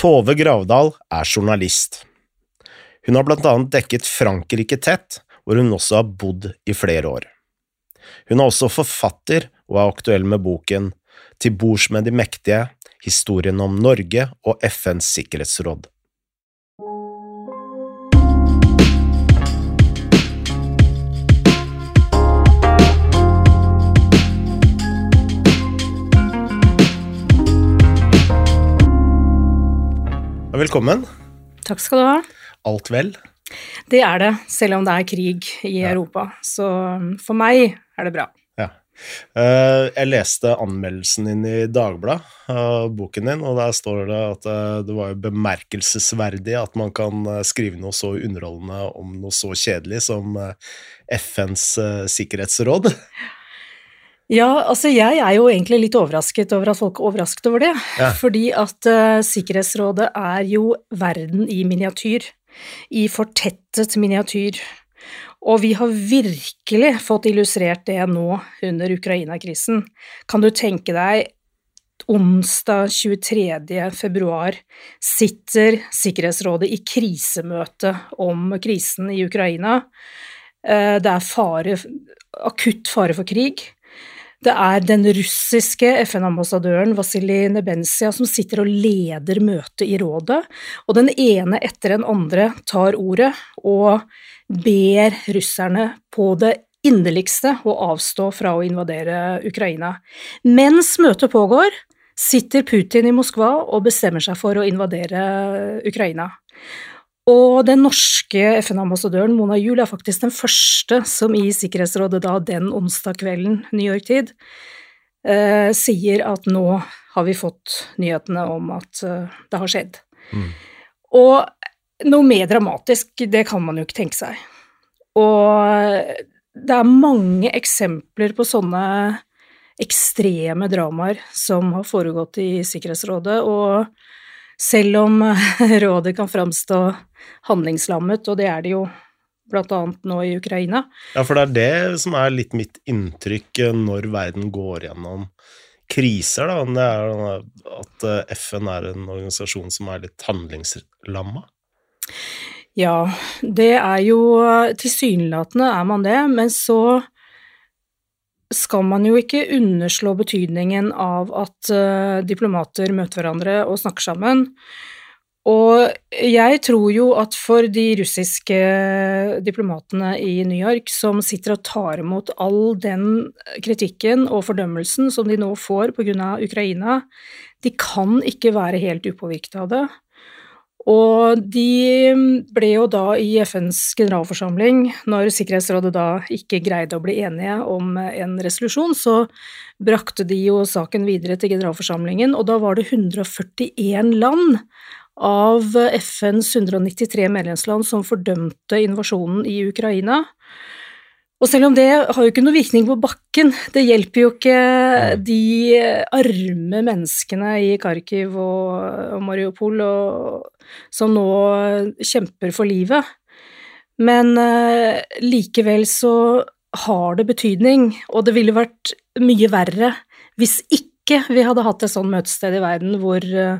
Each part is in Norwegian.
Tove Gravdal er journalist. Hun har blant annet dekket Frankrike tett, hvor hun også har bodd i flere år. Hun er også forfatter og er aktuell med boken Til bords med de mektige – historien om Norge og FNs sikkerhetsråd. Velkommen. Takk skal du ha. Alt vel? Det er det, selv om det er krig i Ja. Europa. Så um, for meg er det bra. Ja. Eh, jeg leste anmeldelsen din i Dagbladet av boken din, og der står det at eh, det var bemerkelsesverdig at man kan eh, skrive noe så underholdende om noe så kjedelig som eh, FNs eh, sikkerhetsråd. Ja, altså jeg er jo egentlig litt overrasket over at folk er overrasket over det. Ja. Fordi at uh, Sikkerhetsrådet er jo verden i miniatyr. I fortettet miniatyr. Og vi har virkelig fått illustrert det nå under Ukraina-krisen. Kan du tenke deg onsdag 23. februar sitter Sikkerhetsrådet i krisemøte om krisen i Ukraina. Eh, Det er fare, akutt fare for krig. Det er den russiske FN-ambassadøren Vasilij Nebensia som sitter og leder møtet i rådet, og den ene etter den andre tar ordet og ber russerne på det inderligste å avstå fra å invadere Ukraina. Mens møtet pågår, sitter Putin i Moskva og bestemmer seg for å invadere Ukraina. Og den norske FN-ambassadøren Mona Juel er faktisk den første som i Sikkerhetsrådet da den onsdag kvelden, New York-tid, eh, sier at nå har vi fått nyhetene om at eh, det har skjedd. Mm. Og noe mer dramatisk, det kan man jo ikke tenke seg. Og det er mange eksempler på sånne ekstreme dramaer som har foregått i Sikkerhetsrådet, og selv om rådet kan framstå handlingslammet, og det er det jo annet nå i Ukraina, Ja, for det er det som er litt mitt inntrykk eh, når verden går gjennom kriser, da. Det er at eh, FN er en organisasjon som er litt handlingslamma. Ja, det er jo tilsynelatende er man det, men så skal man jo ikke underslå betydningen av at uh, diplomater møter hverandre og snakker sammen. Og jeg tror jo at for de russiske diplomatene i New York som sitter og tar imot all den kritikken og fordømmelsen som de nå får av Ukraina, de kan ikke være helt upåvirket av det. Og de ble jo da i FNs generalforsamling, når Sikkerhetsrådet da ikke greide å bli enige om en resolusjon, så brakte de jo saken videre til generalforsamlingen, og da var det 141 land av FNs 193 medlemsland som fordømte invasjonen i Ukraina. Og selv om det har jo ikke noe virkning på bakken, det hjelper jo ikke de arme menneskene i Kharkiv og Mariupol og, som nå kjemper for livet. Men uh, likevel så har det betydning, og det ville vært mye verre hvis ikke vi hadde hatt et sånt møtested i verden hvor eh,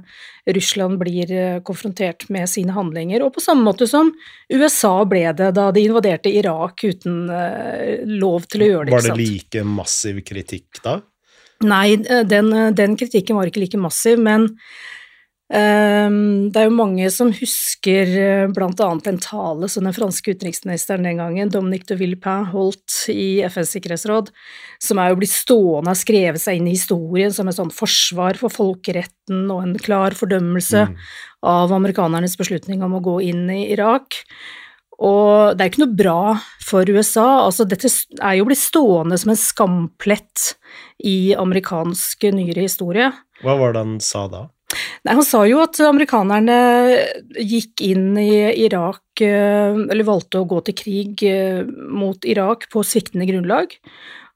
Russland blir eh, konfrontert med sine handlinger, og på samme måte som USA ble det da de invaderte Irak uten eh, lov til å gjøre det. Var det like massiv kritikk da? Nei, den, den kritikken var ikke like massiv, men det er jo mange som husker bl.a. blant annet en tale som den franske utenriksministeren den gangen, Dominique de Villepin, holdt i FNs sikkerhetsråd, som er jo blitt stående og skrevet seg inn i historien som et sånn forsvar for folkeretten og en klar fordømmelse Mm. av amerikanernes beslutning om å gå inn i Irak. Og det er ikke noe bra for USA. Altså, dette er jo blitt stående som en skamplett i amerikansk nyere historie. Hva var det han sa da? Nei, han sa jo at amerikanerne gikk inn i Irak, eh, eller valgte å gå til krig eh, mot Irak på sviktende grunnlag.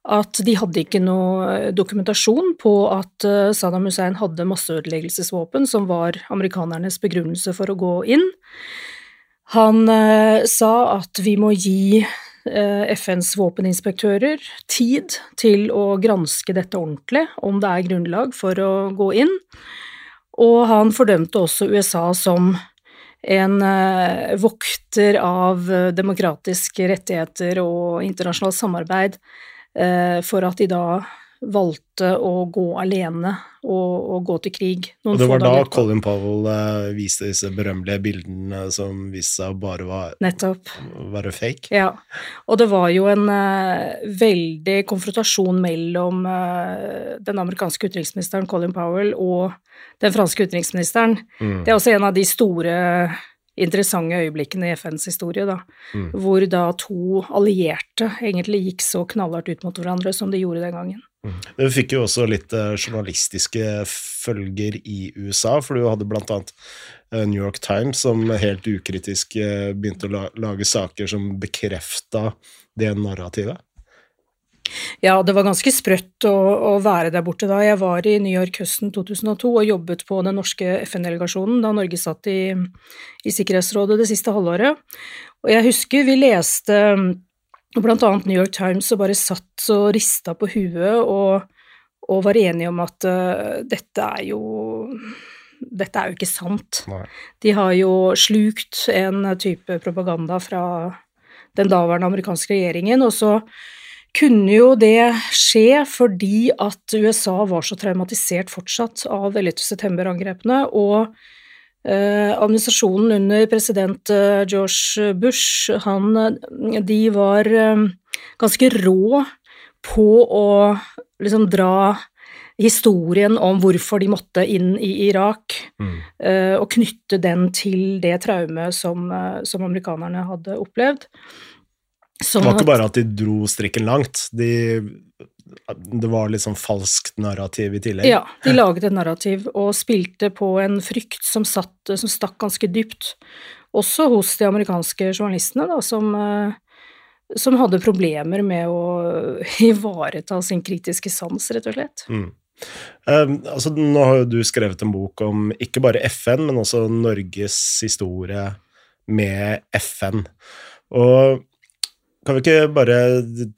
At de hadde ikke noe dokumentasjon på at eh, Saddam Hussein hadde masseødeleggelsesvåpen, som var amerikanernes begrunnelse for å gå inn. Han eh, sa at vi må gi eh, FNs våpeninspektører tid til å granske dette ordentlig, om det er grunnlag for å gå inn. Og han fordømte også USA som en uh, vokter av uh, demokratiske rettigheter og internasjonalt samarbeid, uh, for at de da valgte å gå alene og, og gå til krig. og det var da Colin Powell eh, viste disse berømmelige bildene som viste seg å bare var, Nettopp. være fake? Ja, og det var jo en uh, veldig konfrontasjon mellom uh, den amerikanske utenriksministeren Colin Powell og den franske utenriksministeren. Mm. Det er også en av de store interessante øyeblikkene i FNs historie, da, mm. hvor da to allierte egentlig gikk så knallhardt ut mot hverandre som de gjorde den gangen. Mm. Det fikk jo også litt uh, journalistiske følger i USA, for du hadde blant annet uh, New York Times som helt ukritisk uh, begynte å lage saker som bekrefta det narrativet. Ja, det var ganske sprøtt å, å, være der borte da. Jeg var i New York høsten 2002 og jobbet på den norske FN-delegasjonen da Norge satt i, i Sikkerhetsrådet det siste halvåret. Og jeg husker vi leste blant annet New York Times og bare satt og rista på huet og, og var enige om at uh, dette er jo dette er jo ikke sant. Nei. De har jo slukt en type propaganda fra den daværende amerikanske regjeringen, og så kunne jo det skje fordi at USA var så traumatisert fortsatt av 11. september-angrepene, og Eh, administrasjonen under president eh, George Bush, han, de var eh, ganske rå på å liksom dra historien om hvorfor de måtte inn i Irak, mm. og knytte den til det traumet som, som amerikanerne hadde opplevd. Sånn det var ikke bare at de dro strikken langt, de det var litt sånn falskt narrativ i tillegg. Ja, de laget et narrativ og spilte på en frykt som, satt, som stakk ganske dypt. Også hos de amerikanske journalistene, da, som, eh, som hadde problemer med å ivareta sin kritiske sans, rett og slett. Mm. Um, altså, nå har jo du skrevet en bok om ikke bare FN, men også Norges historie med FN. Og kan vi ikke bare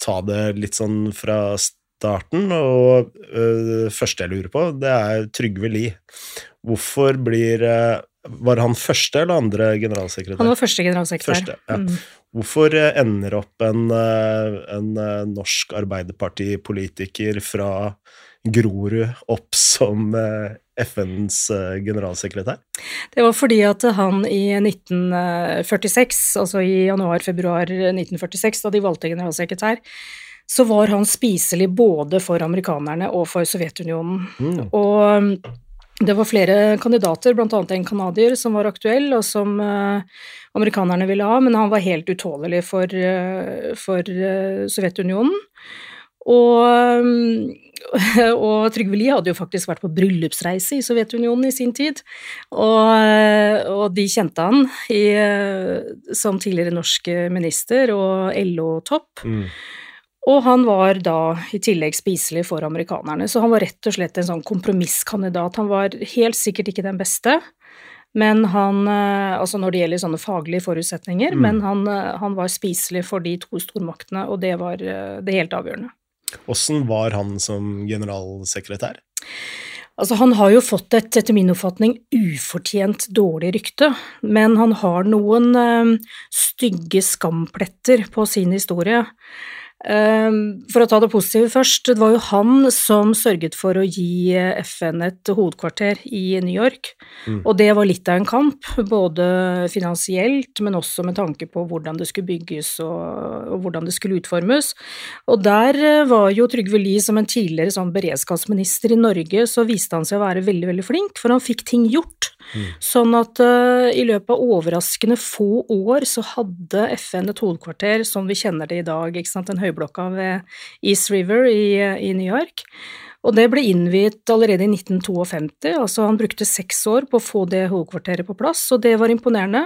ta det litt sånn fra starten? Og uh, første jeg lurer på, det er Trygve Lie. Hvorfor blir uh, Var han første eller andre generalsekretær? Han var første generalsekretær. Første, ja. mm. Hvorfor uh, ender opp en, en norsk arbeiderpartipolitiker fra Grorud opp som FNs generalsekretær? Det var fordi at han i 1946, altså i januar-februar 1946, da de valgte generalsekretær, så var han spiselig både for amerikanerne og for Sovjetunionen. Mm. Og det var flere kandidater, bl.a. en canadier som var aktuell, og som uh, amerikanerne ville ha, men han var helt utålelig for, for Sovjetunionen. Og, um, og Trygve Lie hadde jo faktisk vært på bryllupsreise i Sovjetunionen i sin tid, og, og de kjente han i, som tidligere norsk minister og LO-topp. Mm. Og han var da i tillegg spiselig for amerikanerne, så han var rett og slett en sånn kompromisskandidat. Han var helt sikkert ikke den beste, men han eh, Altså når det gjelder sånne faglige forutsetninger, mm. men han, eh, han, var spiselig for de to stormaktene, og det var eh, det helt avgjørende. Åssen var han som generalsekretær? Altså, han har jo fått et, etter min oppfatning, ufortjent dårlig rykte, men han har noen ø, stygge skampletter på sin historie. Ehm, for å ta det positive først, det var jo han som sørget for å gi FN et hovedkvarter i New York. Mm. Og det var litt av en kamp, både finansielt, men også med tanke på hvordan det skulle bygges og, og hvordan det skulle utformes. Og der eh, var jo Trygve Lie som en tidligere sånn beredskapsminister i Norge, så viste han seg å være veldig, veldig flink, for han fikk ting gjort. Mm. Sånn at uh, i løpet av overraskende få år så hadde FN et hovedkvarter som vi kjenner det i dag, ikke sant, den høyblokka ved East River i, i New York. Og det ble innviet allerede i 1952, altså han brukte seks år på å få det hovedkvarteret på plass, og det var imponerende.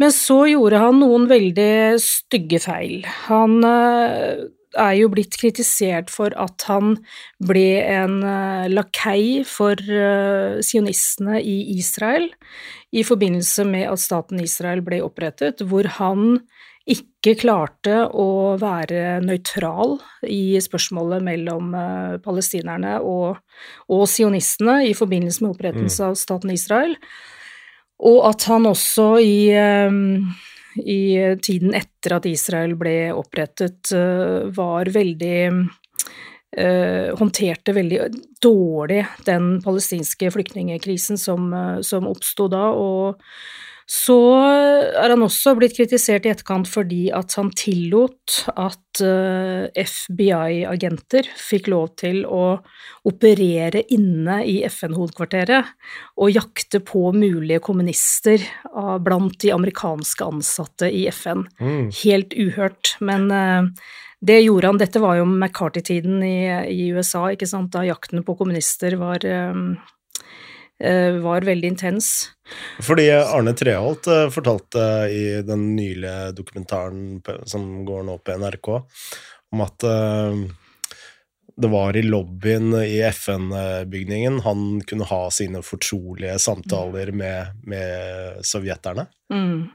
Men så gjorde han noen veldig stygge feil. Han uh, er jo blitt kritisert for at han ble en uh, lakei for uh, sionistene i Israel i forbindelse med at staten Israel ble opprettet, hvor han ikke klarte å være nøytral i spørsmålet mellom uh, palestinerne og, og, sionistene i forbindelse med opprettelse mm. av staten Israel, og at han også i, i tiden etter at Israel ble opprettet, uh, var veldig håndterte veldig dårlig den palestinske flyktningkrisen som, som oppsto da, og så er han også blitt kritisert i etterkant fordi at han tillot at eh, FBI-agenter fikk lov til å operere inne i FN-hovedkvarteret og jakte på mulige kommunister blant de amerikanske ansatte i FN. Mm. Helt uhørt. Men eh, det gjorde han. Dette var jo McCarthy-tiden i, i, USA, ikke sant, da jakten på kommunister var eh, var veldig intens. Fordi Arne Treholt eh, fortalte i den nylige dokumentaren som går nå på NRK, om at eh, det var i lobbyen i FN-bygningen han kunne ha sine fortrolige samtaler med, med sovjeterne. Mm.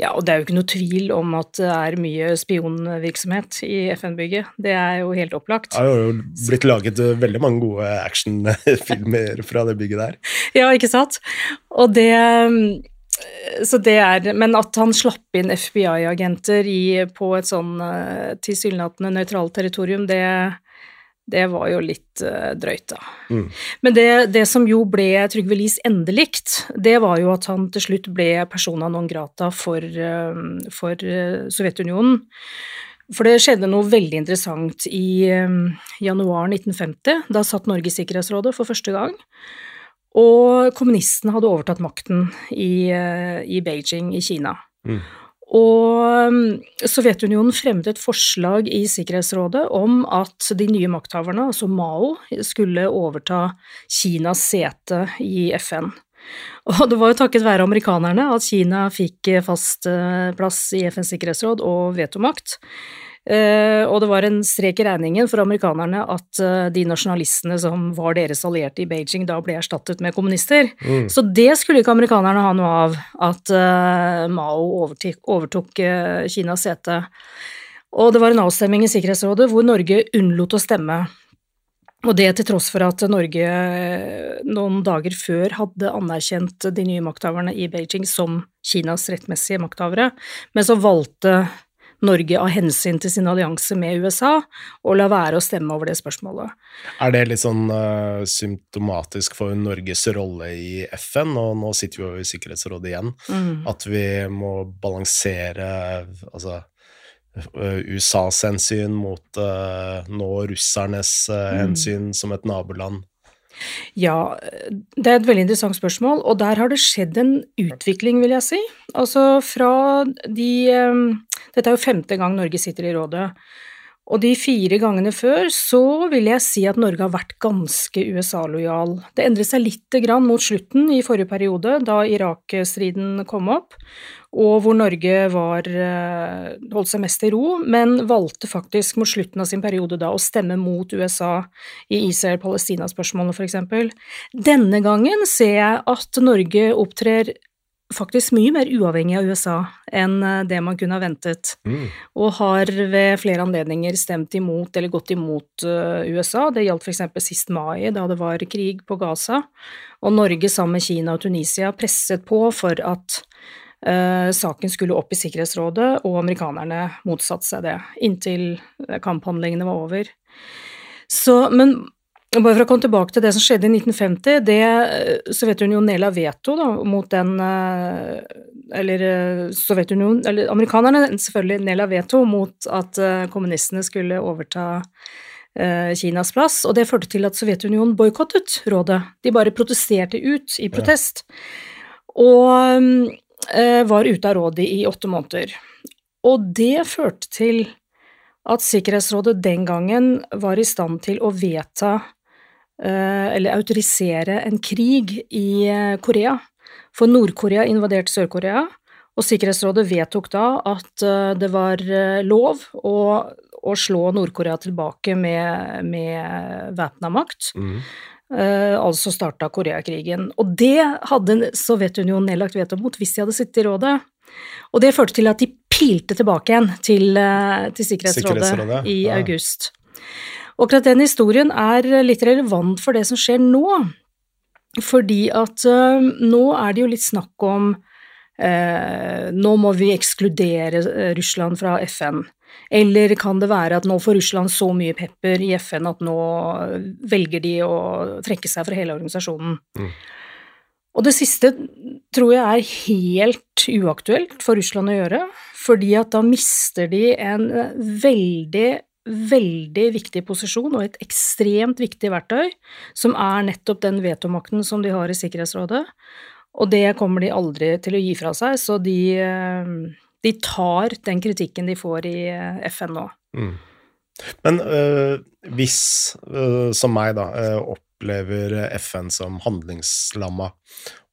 Ja, og det er jo ikke noe tvil om at det er mye spionvirksomhet i FN-bygget. Det er jo helt opplagt. Det har jo blitt laget eh, veldig mange gode actionfilmer fra det bygget der. Ja, ikke sant. Og det mm, så det er Men at han slapp inn FBI-agenter på et sånn eh, tilsynelatende nøytralt territorium, det det var jo litt uh, drøyt, da. Mm. Men det, det, som jo ble Trygve Lies endelikt, det var jo at han til slutt ble persona non grata for, uh, for uh, Sovjetunionen. For det skjedde noe veldig interessant i januar 1950. Da satt Norge i Sikkerhetsrådet for første gang. Og kommunistene hadde overtatt makten i, i Beijing i Kina. Mm. Og um, Sovjetunionen fremmet et forslag i Sikkerhetsrådet om at de nye makthaverne, altså Mao, skulle overta Kinas sete i FN. Og det var jo takket være amerikanerne at Kina fikk fast eh, plass i FNs sikkerhetsråd og vetomakt. Uh, og det var en strek i regningen for amerikanerne at uh, de nasjonalistene som var deres allierte i Beijing, da ble erstattet med kommunister. Mm. Så det skulle ikke amerikanerne ha noe av, at uh, Mao overtok, overtok Kinas sete. Og det var en avstemning i Sikkerhetsrådet hvor Norge unnlot å stemme. Og det til tross for at Norge noen dager før hadde anerkjent de nye makthaverne i Beijing som Kinas rettmessige makthavere, men så valgte Norge av hensyn til sin allianse med USA, og la være å stemme over det spørsmålet. Er det litt sånn uh, symptomatisk for Norges rolle i FN, og nå sitter vi jo i Sikkerhetsrådet igjen, mm. at vi må balansere altså uh, USAs hensyn mot uh, nå russernes mm. hensyn som et naboland? Ja, det er et veldig interessant spørsmål, og der har det skjedd en utvikling, vil jeg si. Altså fra de ehm, Dette er jo femte gang Norge sitter i rådet. Og de fire gangene før så vil jeg si at Norge har vært ganske USA-lojal. Det endret seg lite grann mot slutten i forrige periode, da Irak-striden kom opp, og hvor Norge var, eh, holdt seg mest i ro, men valgte faktisk mot slutten av sin periode da å stemme mot USA i Israel-Palestina-spørsmålet, f.eks. Denne gangen ser jeg at Norge opptrer faktisk mye mer uavhengig av USA enn eh, det man kunne ha ventet, mm. og har ved flere anledninger stemt imot eller gått imot uh, USA. Det gjaldt f.eks. sist mai, da det var krig på Gaza, og Norge sammen med Kina og Tunisia presset på for at Uh, saken skulle opp i Sikkerhetsrådet, og amerikanerne motsatte seg det, inntil kamphandlingene var over. Så, men bare for å komme tilbake til det som skjedde i 1950, det eh, Sovjetunionen nedla veto da, mot den uh, Eller Sovjetunionen Eller amerikanerne selvfølgelig nedla veto mot at kommunistene skulle overta Kinas plass, og det førte til at Sovjetunionen boikottet rådet. De bare protesterte ut i protest. Og Eh, var ute av rådet i åtte måneder. Og det førte til at Sikkerhetsrådet den gangen var i stand til å vedta eh, eller autorisere en krig i eh, Korea. For Nord-Korea invaderte Sør-Korea, og Sikkerhetsrådet vedtok da at det var lov å, å slå Nord-Korea tilbake med, med væpna makt. Mm. Uh, altså starta Koreakrigen. Og det hadde Sovjetunionen nedlagt veto mot hvis de hadde sittet i rådet. Og det førte til at de pilte tilbake igjen til, uh, til Sikkerhetsrådet, Sikkerhetsrådet, i ja. august. Og akkurat den historien er litt relevant for det som skjer nå. Fordi at uh, nå er det jo litt snakk om uh, Nå må vi ekskludere eh, Russland fra FN. Eller kan det være at nå får Russland så mye pepper i FN at nå velger de å trekke seg fra hele organisasjonen. Mm. Og det siste tror jeg er helt uaktuelt for Russland å gjøre, fordi at da mister de en veldig, veldig viktig posisjon og et ekstremt viktig verktøy, som er nettopp den vetomakten som de har i Sikkerhetsrådet. Og det kommer de aldri til å gi fra seg, så de, eh, de tar den kritikken de får i eh, FN nå. Mm. Men øh, hvis, øh, som meg, da, øh, opplever FN som handlingslamma,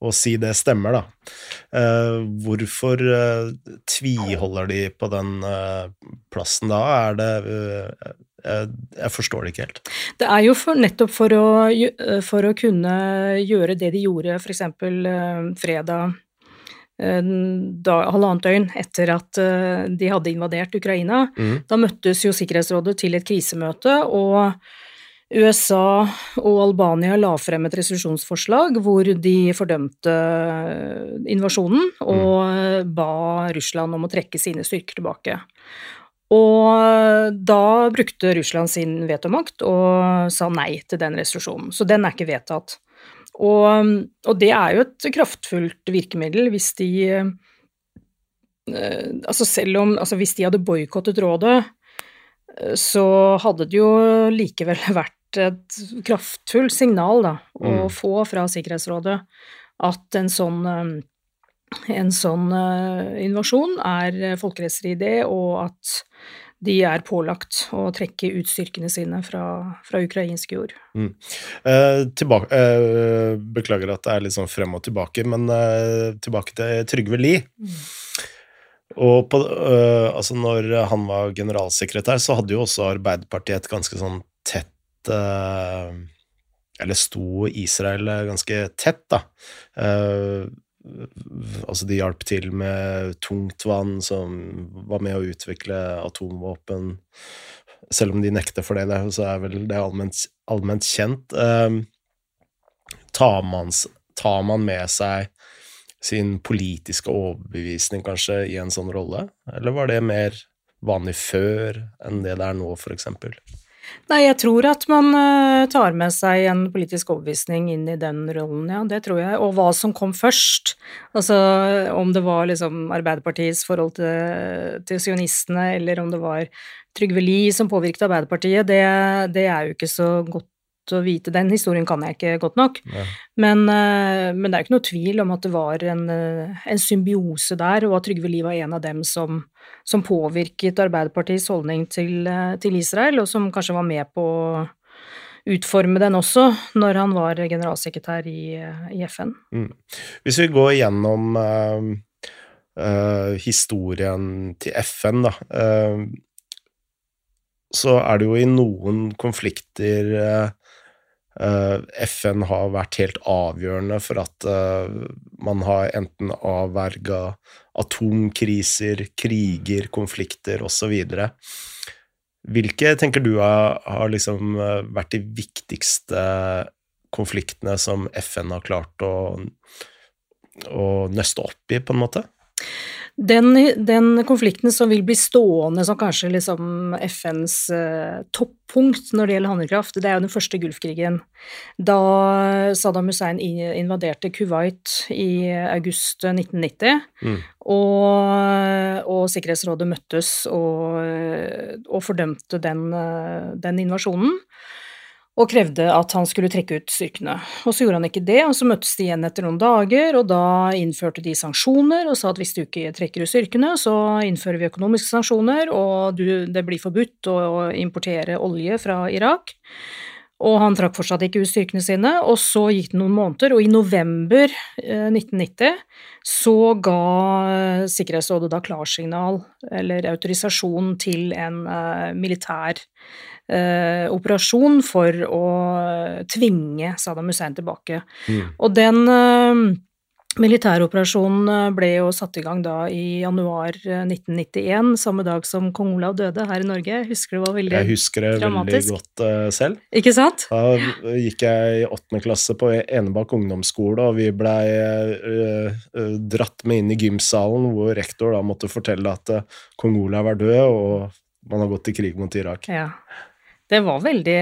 og si det stemmer, da, øh, hvorfor øh, tviholder de på den øh, plassen da? Er det øh, jeg, jeg forstår det ikke helt. Det er jo for, nettopp for å, gj- for å kunne gjøre det de gjorde f.eks. fredag eh, da, halvannet døgn etter at eh, de hadde invadert Ukraina. Mm. Da møttes jo Sikkerhetsrådet til et krisemøte, og USA og Albania la frem et resolusjonsforslag hvor de fordømte invasjonen og ba Russland om å trekke sine styrker tilbake. Og da brukte Russland sin vetomakt og sa nei til den resolusjonen, så den er ikke vedtatt. Og, og det er jo et kraftfullt virkemiddel hvis de eh, Altså selv om Altså hvis de hadde boikottet rådet, eh, så hadde det jo likevel vært et kraftfullt signal da, å Mm. få fra Sikkerhetsrådet at en sånn eh, en sånn eh, invasjon er eh, folkerettsstridig, og at de er pålagt å trekke ut styrkene sine fra, fra ukrainsk jord. Eh, tilbake, eh, beklager at det er litt sånn frem og tilbake, men eh, tilbake til Trygve Lie. Og på, altså når han var generalsekretær, så hadde jo også Arbeiderpartiet et ganske sånn Eller sto Israel ganske tett, da. Eh, altså de hjalp til med tungtvann, som var med å utvikle atomvåpen. Selv om de nekter for det, det- så er vel det allment, allment kjent. Eh, tar, man, tar man med seg sin politiske overbevisning kanskje i en sånn rolle, eller var det mer vanlig før enn det det er nå, for eksempel? Nei, jeg tror at man eh, tar med seg en politisk overbevisning inn i den rollen, ja, det tror jeg. Og hva som kom først. Altså om det var liksom Arbeiderpartiets forhold til, til sionistene, eller om det var Trygve Lie som påvirket Arbeiderpartiet, det, det er jo ikke så godt å vite. Den historien kan jeg ikke godt nok. Ja. Men, eh, men det er jo ikke noe tvil om at det var en, eh, en symbiose der, og at Trygve Lie var en av dem som, som påvirket Arbeiderpartiets holdning til, eh, til Israel, og som kanskje var med på å utforme den også, når han var generalsekretær i, i FN. Hvis vi går gjennom uh, uh, historien til FN, da, Uh, så er det jo i noen konflikter FN har vært helt avgjørende for at eh, man har enten avverga atomkriser, kriger, konflikter osv. Hvilke tenker du har liksom eh, vært de viktigste konfliktene som FN har klart å, å nøste opp i, på en måte? Den, den konflikten som vil bli stående som kanskje liksom FNs eh, toppunkt når det gjelder handlekraft, det er jo den første Gulfkrigen. Da Saddam Hussein invaderte Kuwait i august 1990, Mm. og, og Sikkerhetsrådet møttes og, og fordømte den, eh, den invasjonen. Og krevde at han skulle trekke ut styrkene. Og så gjorde han ikke det, og så møttes de igjen etter noen dager, og da innførte de sanksjoner og sa at hvis du ikke trekker ut styrkene, så innfører vi økonomiske sanksjoner, og du, det blir forbudt å importere olje fra Irak. Og han trakk fortsatt ikke ut styrkene sine, og så gikk det noen måneder, og i november eh, 1990 så ga eh, Sikkerhetsrådet da klarsignal, eller autorisasjon, til en eh, militær eh, operasjon for å tvinge Saddam Hussein tilbake. Mm. Og den, eh, Militæroperasjonen eh, ble jo satt i gang da i januar 1991, samme dag som kong Olav døde her i Norge. Husker husker det var veldig dramatisk? Jeg husker det dramatisk. veldig godt uh, selv. Ikke sant? Da gikk jeg i åttende klasse på Enebakk ungdomsskole, og vi blei uh, uh, dratt med inn i gymsalen, hvor rektor da måtte fortelle at kong Olav er død, og man har gått til krig mot Irak. Ja. Det var veldig,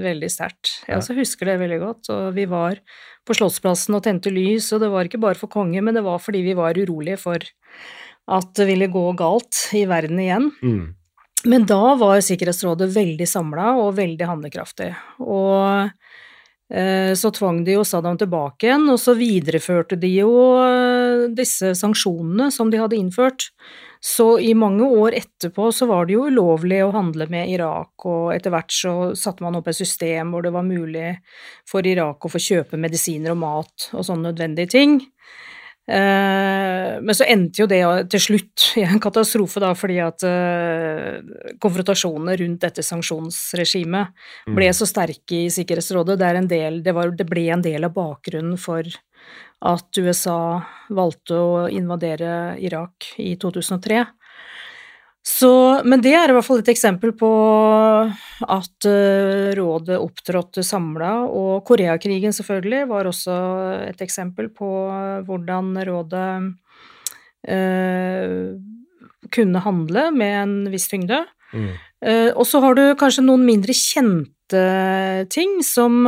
veldig sterkt. Jeg også husker det veldig godt. Og vi var på Slottsplassen og tente lys, og det var ikke bare for konge, men det var fordi vi var urolige for at det ville gå galt i verden igjen. Mm. Men da var Sikkerhetsrådet veldig samla og veldig handlekraftig. Og eh, så tvang de jo Saddam tilbake igjen, og så videreførte de jo eh, disse sanksjonene som de hadde innført. Så i mange år etterpå så var det jo ulovlig å handle med Irak, og etter hvert så satte man opp et system hvor det var mulig for Irak å få kjøpe medisiner og mat og sånne nødvendige ting. Men så endte jo det til slutt i en katastrofe, da, fordi at konfrontasjonene rundt dette sanksjonsregimet ble så sterke i Sikkerhetsrådet. Det, del, det, var, det ble en del av bakgrunnen for at USA valgte å invadere Irak i 2003. Så, men det er i hvert fall et eksempel på at uh, rådet opptrådte samla, og Koreakrigen selvfølgelig var også et eksempel på hvordan rådet eh, kunne handle med en viss tyngde. Mm. Eh, og så har du kanskje noen mindre kjente ting som,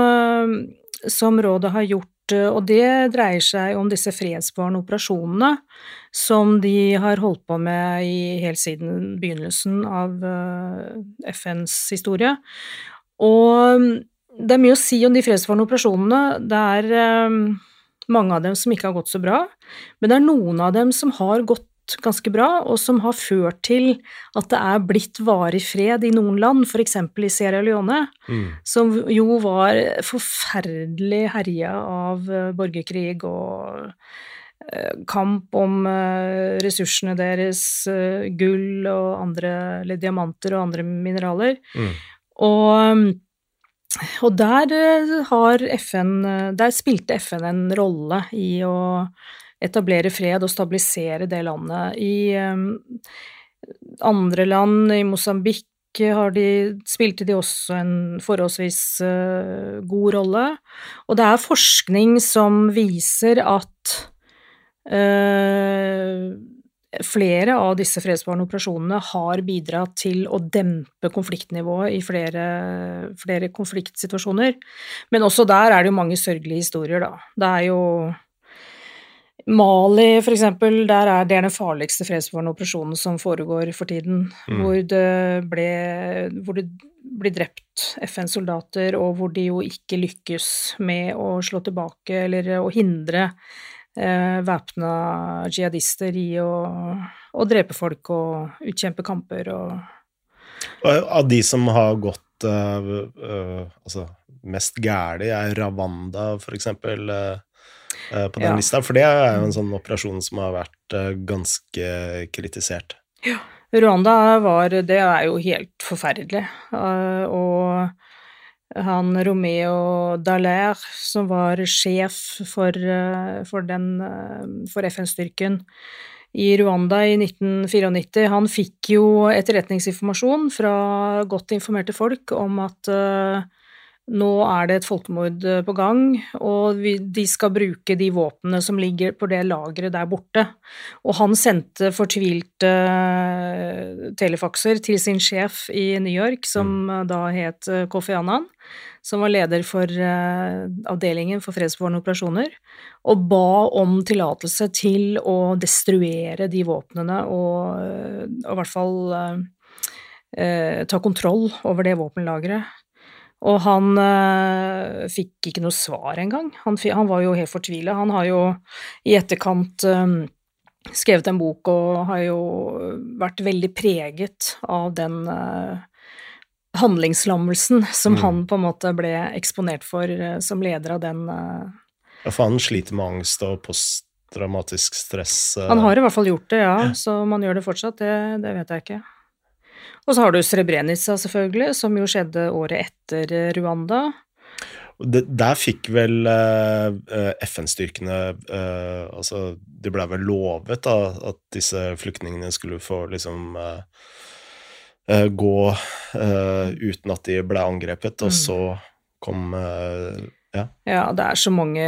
som rådet har gjort og det dreier seg om disse fredsbevarende operasjonene som de har holdt på med i, helt siden begynnelsen av FNs historie. Og det er mye å si om de fredsbevarende operasjonene. Det er mange av dem som ikke har gått så bra, men det er noen av dem som har gått ganske bra, og som har ført til at det er blitt varig fred i noen land, f.eks. i Sierra Leone, Mm. som jo var forferdelig herja av borgerkrig og kamp om ressursene deres, gull og andre, eller diamanter og andre mineraler. Mm. Og, og der har FN Der spilte FN en rolle i å etablere fred og stabilisere det landet. I um, andre land, i Mosambik, spilte de også en forholdsvis uh, god rolle. Og det er forskning som viser at uh, flere av disse fredsbevarende operasjonene har bidratt til å dempe konfliktnivået i flere, flere konfliktsituasjoner. Men også der er det jo mange sørgelige historier, da. Det er jo Mali, for eksempel, der er det den farligste fredsbevarende operasjonen som foregår for tiden, Mm. hvor det ble hvor det blir drept FN-soldater, og hvor de jo ikke lykkes med å slå tilbake eller å hindre eh, væpna jihadister i å, å drepe folk og utkjempe kamper og Og Av de som har gått øh, øh, altså, mest gæli, er Ravanda for eksempel øh, på den Ja. lista. For det er jo en sånn operasjon som har vært øh, ganske kritisert. Ja. Rwanda var Det er jo helt forferdelig. eh, Og han Romeo Dallaire, som var sjef for, eh, for den eh, for FN-styrken i Rwanda i 1994, han fikk jo etterretningsinformasjon fra godt informerte folk om at eh, nå er det et folkemord eh, på gang, og vi, de skal bruke de våpnene som ligger på det lageret der borte. Og han sendte fortvilte eh, telefakser til sin sjef i New York, som eh, da het Kofi Annan, som var leder for avdelingen for fredsbevarende operasjoner, og ba om tillatelse til å destruere de våpnene og, og i hvert fall eh, ta kontroll over det våpenlageret. Og han eh, fikk ikke noe svar engang. Han, han var jo helt fortvila. Han har jo i etterkant eh, skrevet en bok og har jo vært veldig preget av den eh, handlingslammelsen som Mm. han på en måte ble eksponert for som leder av den Ja, for han sliter med angst og posttraumatisk stress. øh. Han har i hvert fall gjort det, ja, så om han gjør det fortsatt, det, det vet jeg ikke. Og så har du Srebrenica, selvfølgelig, som jo skjedde året etter eh, Rwanda. Der fikk vel uh, FN-styrkene uh, Altså, det ble vel lovet da, at disse flyktningene skulle få liksom gå uten at de ble angrepet, og mm. så kom ja. ja. det er så mange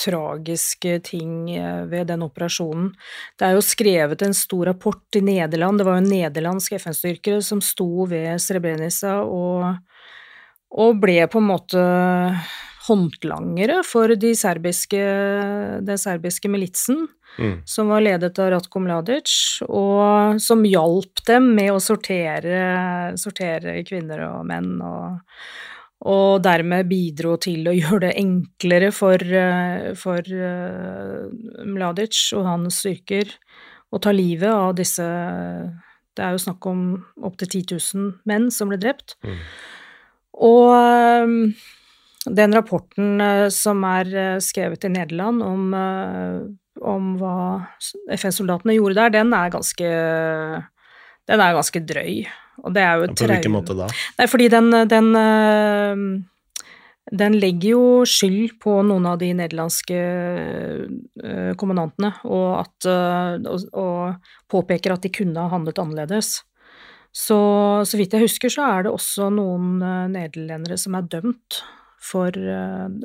tragiske ting ved den operasjonen. Det er jo skrevet en stor rapport i Nederland, det var jo nederlandske FN-styrkere som sto ved Srebrenica og og ble på en måte håndlangere for de serbiske, den serbiske militsen, mm. som var ledet av Ratko Mladic, og som hjalp dem med å sortere, sortere kvinner og menn, og, og, dermed bidro til å gjøre det enklere for, for uh, Mladic og hans styrker å ta livet av disse Det er jo snakk om opptil 10 000 menn som ble drept. Mm. Og ehm, den rapporten eh, som er eh, skrevet i Nederland om, eh, om hva FN-soldatene gjorde der, den er ganske den er ganske drøy. Og det er jo På hvilken måte da? Nei, fordi den, den, den legger jo skyld på noen av de nederlandske kommandantene, og, at, og, og påpeker at de kunne ha handlet annerledes. Så, så vidt jeg husker, så er det også noen nederlendere som er dømt for,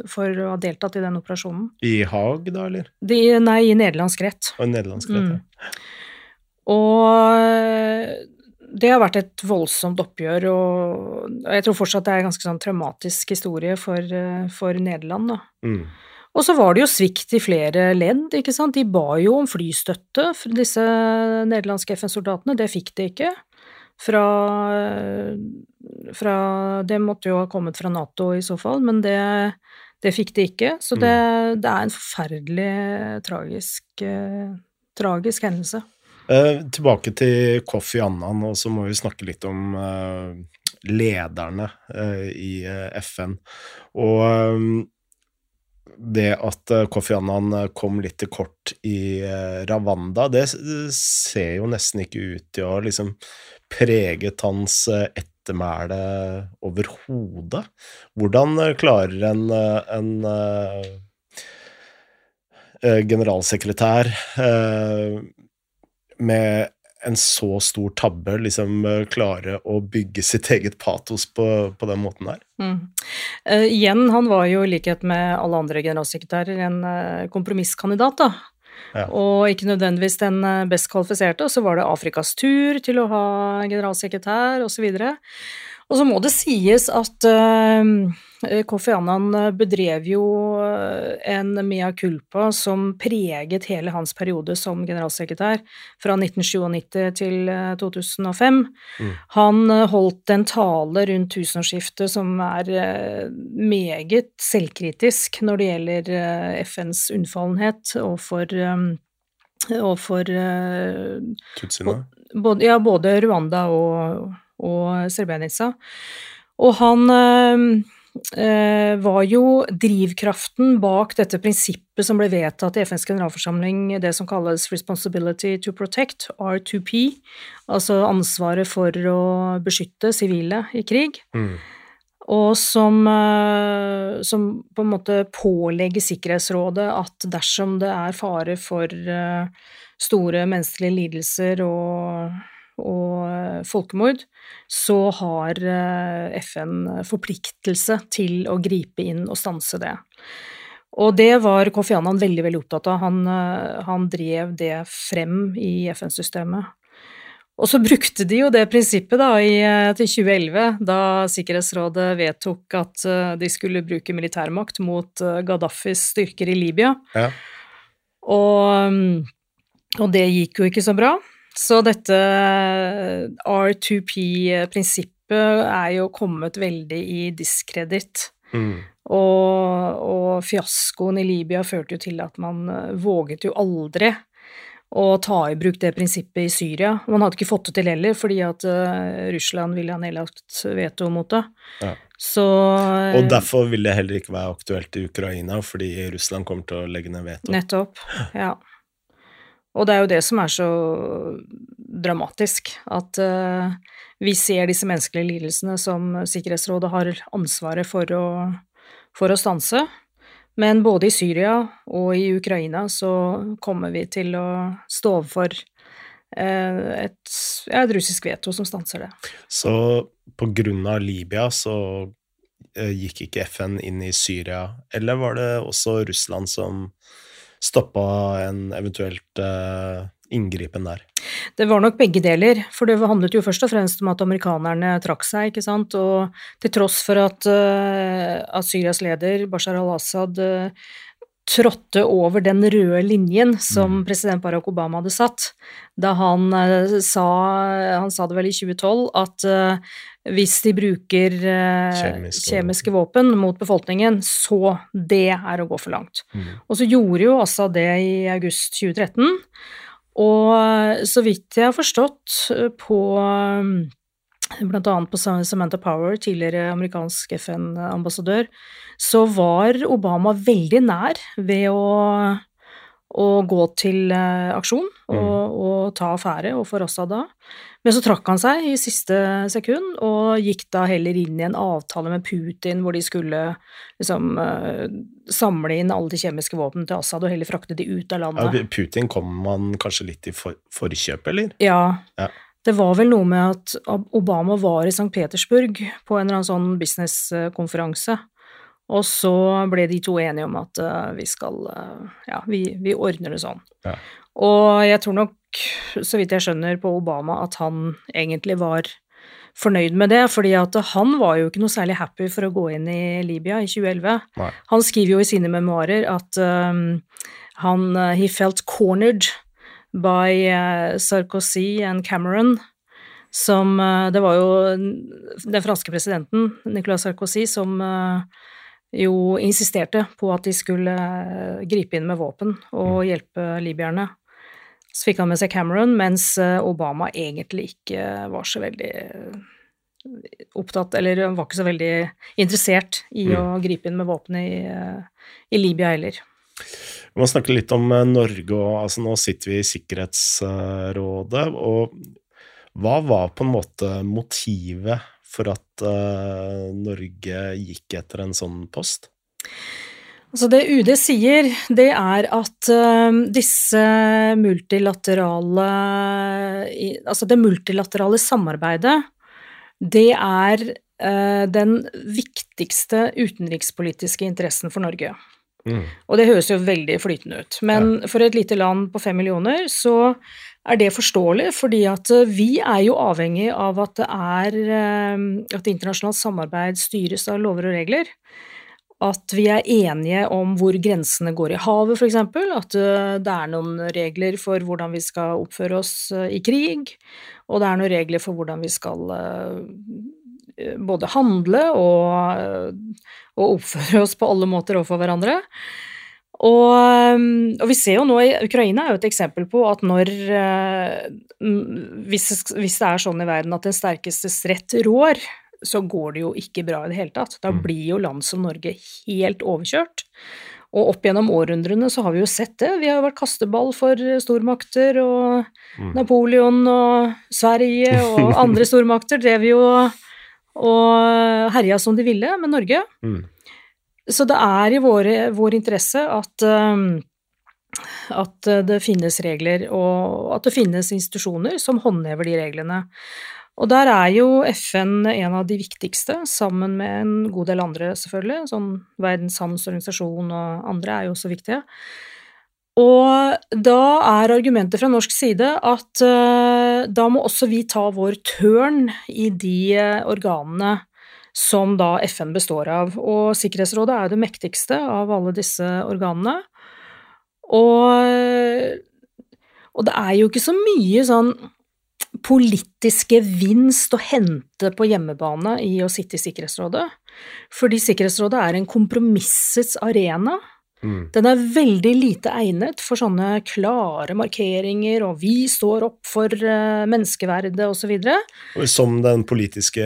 for, å ha deltatt i den operasjonen. I Haag, da, eller? De, nei, i nederlandsk rett. Og nederlandsk rett, mm. ja. Og eh, det har vært et voldsomt oppgjør, og jeg tror fortsatt det er en ganske sånn traumatisk historie for, for Nederland, da. Mm. Og så var det jo svikt i flere ledd, ikke sant. De ba jo om flystøtte, for disse nederlandske FN-soldatene. Det fikk de ikke fra, fra, Det måtte jo ha kommet fra Nato i så fall, men det, det fikk de ikke. Så det, mm. det er en forferdelig tragisk, eh, tragisk hendelse. Eh, tilbake til Kofi Annan, og så må vi snakke litt om eh, lederne eh, i eh, FN. Og eh, det at Kofi Annan kom litt til kort i Ravanda, det ser jo nesten ikke ut til å liksom preget hans ettermæle overhodet. Hvordan klarer en, en generalsekretær med en så stor tabbe liksom klare å bygge sitt eget patos på, på den måten der. Mm. Uh, igjen, han var jo i likhet med alle andre generalsekretærer en uh, kompromisskandidat, da. Ja. Og ikke nødvendigvis den eh, best kvalifiserte. Og så var det Afrikas tur til å ha generalsekretær, osv. Og, så og så må det sies at uh, Kofi Annan bedrev jo en mea culpa som preget hele hans periode som generalsekretær, fra 1997 til 2005. Mm. Han holdt en tale rundt tusenårsskiftet som er meget selvkritisk når det gjelder FNs unnfallenhet overfor overfor Tutsiene? Ja, både Rwanda og og Srebrenica. Og han eh, var jo drivkraften bak dette prinsippet som ble vedtatt i FNs generalforsamling, det som kalles Responsibility to Protect, R2P, altså ansvaret for å beskytte sivile i krig. Mm. Og som, eh, som, på en måte pålegger Sikkerhetsrådet at dersom det er fare for eh, store menneskelige lidelser og og eh, folkemord, så har eh, FN forpliktelse til å gripe inn og stanse det. Og det var Kofi Annan veldig veldig opptatt av. Han, eh, han drev det frem i FN-systemet. Og så brukte de jo det prinsippet da i, til 2011, da Sikkerhetsrådet vedtok at de skulle bruke militærmakt mot Gaddafis styrker i Libya. Ja. Og, og det gikk jo ikke så bra. Så dette R2P-prinsippet er jo kommet veldig i diskreditt. Mm. Og, og, fiaskoen i Libya førte jo til at man eh, våget jo aldri å ta i bruk det prinsippet i Syria. Man hadde ikke fått det til heller, fordi at uh, Russland ville ha nedlagt veto mot det. Ja. Så, og derfor vil det heller ikke være aktuelt i Ukraina, fordi Russland kommer til å legge ned veto. Nettopp, ja. Og det er jo det som er så dramatisk, at uh, vi ser disse menneskelige lidelsene som Sikkerhetsrådet har ansvaret for å, for å stanse. Men både i Syria og i Ukraina så kommer vi til å stå overfor eh, et, et russisk veto som stanser det. Så på grunn av Libya så eh, gikk ikke FN inn i Syria, eller var det også Russland som stoppa en eventuelt uh, inngripen der? Det var nok begge deler, for det handlet jo først og fremst om at amerikanerne trakk seg, ikke sant, og til tross for at, uh, at Syrias leder, Bashar al-Assad, uh, trådte over den røde linjen som mm. president Barack Obama hadde satt, da han uh, sa, han sa det vel i 2012, at hvis de bruker kjemiske, kjemiske våpen mot befolkningen, så det er å gå for langt. Mm. Og så gjorde jo altså det i august 2013. Og så vidt jeg har forstått eh, på eh, annet på Samantha Power, tidligere amerikansk FN-ambassadør, så var Obama veldig nær ved å, å gå til eh, aksjon og, mm. og ta affære overfor Assad da. Men så trakk han seg i siste sekund, og gikk da heller inn i en avtale med Putin hvor de skulle liksom uh, samle inn alle de kjemiske våpnene til Assad og heller frakte de ut av landet. Ja, Putin kom man kanskje litt i for forkjøpet, eller? Ja. ja. Det var vel noe med at Obama var i St. Petersburg på en eller annen sånn businesskonferanse. Og så ble de to enige om at uh, vi skal uh, Ja, vi, vi, ordner det sånn. Ja. Og jeg tror nok så vidt jeg skjønner på Obama, at han egentlig var fornøyd med det, fordi at han var jo ikke noe særlig happy for å gå inn i Libya i 2011. Nei. Han skriver jo i sine memoarer at um, han uh, He felt cornered by uh, Sarkozy and Cameron. Som uh, Det var jo den franske presidenten, Nicolas Sarkozy, som uh, jo insisterte på at de skulle gripe inn med våpen og mm. hjelpe libyerne. Så fikk han med seg Cameron, mens eh, Obama egentlig ikke var så veldig eh, opptatt, eller var ikke så veldig interessert i mm. å gripe inn med våpen i, eh, i Libya heller. Må snakke litt om Norge og altså Nå sitter vi i Sikkerhetsrådet, og hva var på en måte motivet for at uh, Norge gikk etter en sånn post? Altså det UD sier, det er at uh, disse multilaterale Altså det multilaterale samarbeidet, det er den viktigste utenrikspolitiske interessen for Norge. Mm. Og det høres jo veldig flytende ut. Men ja. for et lite land på fem millioner så er det forståelig, fordi at uh, vi er jo avhengig av at det er At internasjonalt samarbeid styres av lover og regler at vi er enige om hvor grensene går i havet, f.eks. At eh, det er noen regler for hvordan vi skal oppføre oss eh, i krig, og det er noen regler for hvordan vi skal eh, både handle og, og oppføre oss på alle måter overfor hverandre. Og, og, vi ser jo nå i Ukraina er jo et eksempel på at når hvis, hvis det er sånn i verden at den sterkestes rett rår, så går det jo ikke bra i det hele tatt. Da mm. blir jo land som Norge helt overkjørt. Og opp gjennom århundrene så har vi jo sett det. Vi har jo vært kasteball for stormakter, og mm. Napoleon og Sverige og andre stormakter drev jo og herja som de ville med Norge. Mm. Så det er i våre, vår interesse at, um, at det finnes regler, og at det finnes institusjoner som håndhever de reglene. Og der er jo FN en av de viktigste, sammen med en god del andre, selvfølgelig. Sånn Verdens handelsorganisasjon og andre er jo også viktige. Og da er argumentet fra norsk side at uh, da må også vi ta vår tørn i de uh, organene som da FN består av. Og Sikkerhetsrådet er det mektigste av alle disse organene. Og, og det er jo ikke så mye sånn politisk gevinst å hente på hjemmebane i å sitte i Sikkerhetsrådet. Fordi Sikkerhetsrådet er en kompromissets arena. Mm. Den er veldig lite egnet for sånne klare markeringer og 'vi står opp for uh, menneskeverdet' osv. Som den politiske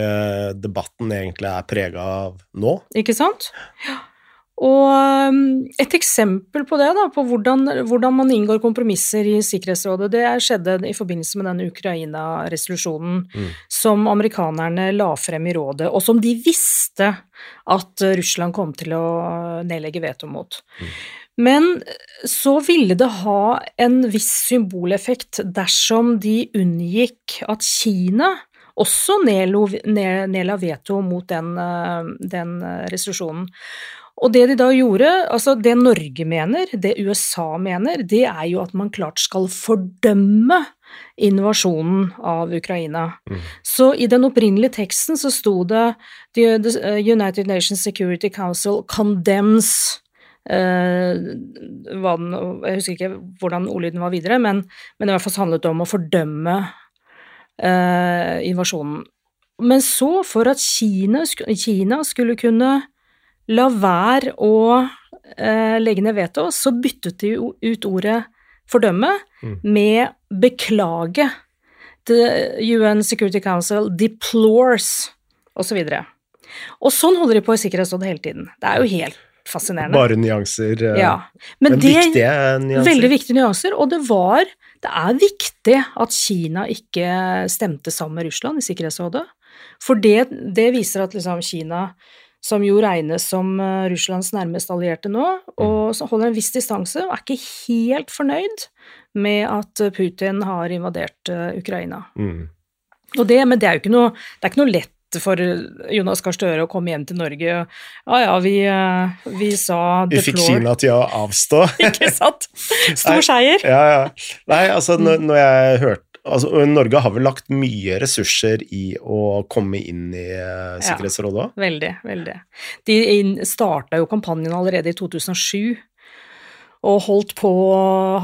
debatten egentlig er prega av nå. Ikke sant? Ja. Og um, et eksempel på det, da, på hvordan, hvordan, man inngår kompromisser i Sikkerhetsrådet, det skjedde i forbindelse med den Ukraina-resolusjonen mm. som amerikanerne la frem i rådet, og som de visste at Russland kom til å nedlegge veto mot. Mm. Men så ville det ha en viss symboleffekt dersom de unngikk at Kina også nedla veto mot den, uh, den resolusjonen. Og det de da gjorde, altså det Norge mener, det USA mener, det er jo at man klart skal fordømme invasjonen av Ukraina. Mm. Så i den opprinnelige teksten så sto det The United Nations Security Council condemns uh, den, Jeg husker ikke hvordan ordlyden var videre, men, men det i hvert fall handlet om å fordømme uh, invasjonen. Men så, for at Kina, Kina skulle kunne la være å eh, legge ned veto, så byttet de ut ordet fordømme mm. med beklage. The UN Security Council deplores, osv. Og, så og sånn holder de på i Sikkerhetsrådet hele tiden. Det er jo helt fascinerende. Bare nyanser, eh, ja. men, men det, viktige nyanser. Veldig viktige nyanser, og det var Det er viktig at Kina ikke stemte sammen med Russland i Sikkerhetsrådet, for det, det viser at liksom Kina som jo regnes som eh, Russlands nærmeste allierte nå, og mm. som holder en viss distanse, og er ikke helt fornøyd med at Putin har invadert uh, Ukraina. Mm. Det, men det er jo ikke noe, det er ikke noe lett for Jonas Gahr Støre å komme hjem til Norge. Ja ja, vi, eh, vi sa. Vi fikk Kina til å avstå. ikke sant? Stor seier. Ja, ja. Nei, altså når, når jeg hørte altså, Norge har vel lagt mye ressurser i å komme inn i Sikkerhetsrådet Sikkerhetsrådet? Ja, veldig, veldig. De starta jo kampanjen allerede i 2007. Og holdt på,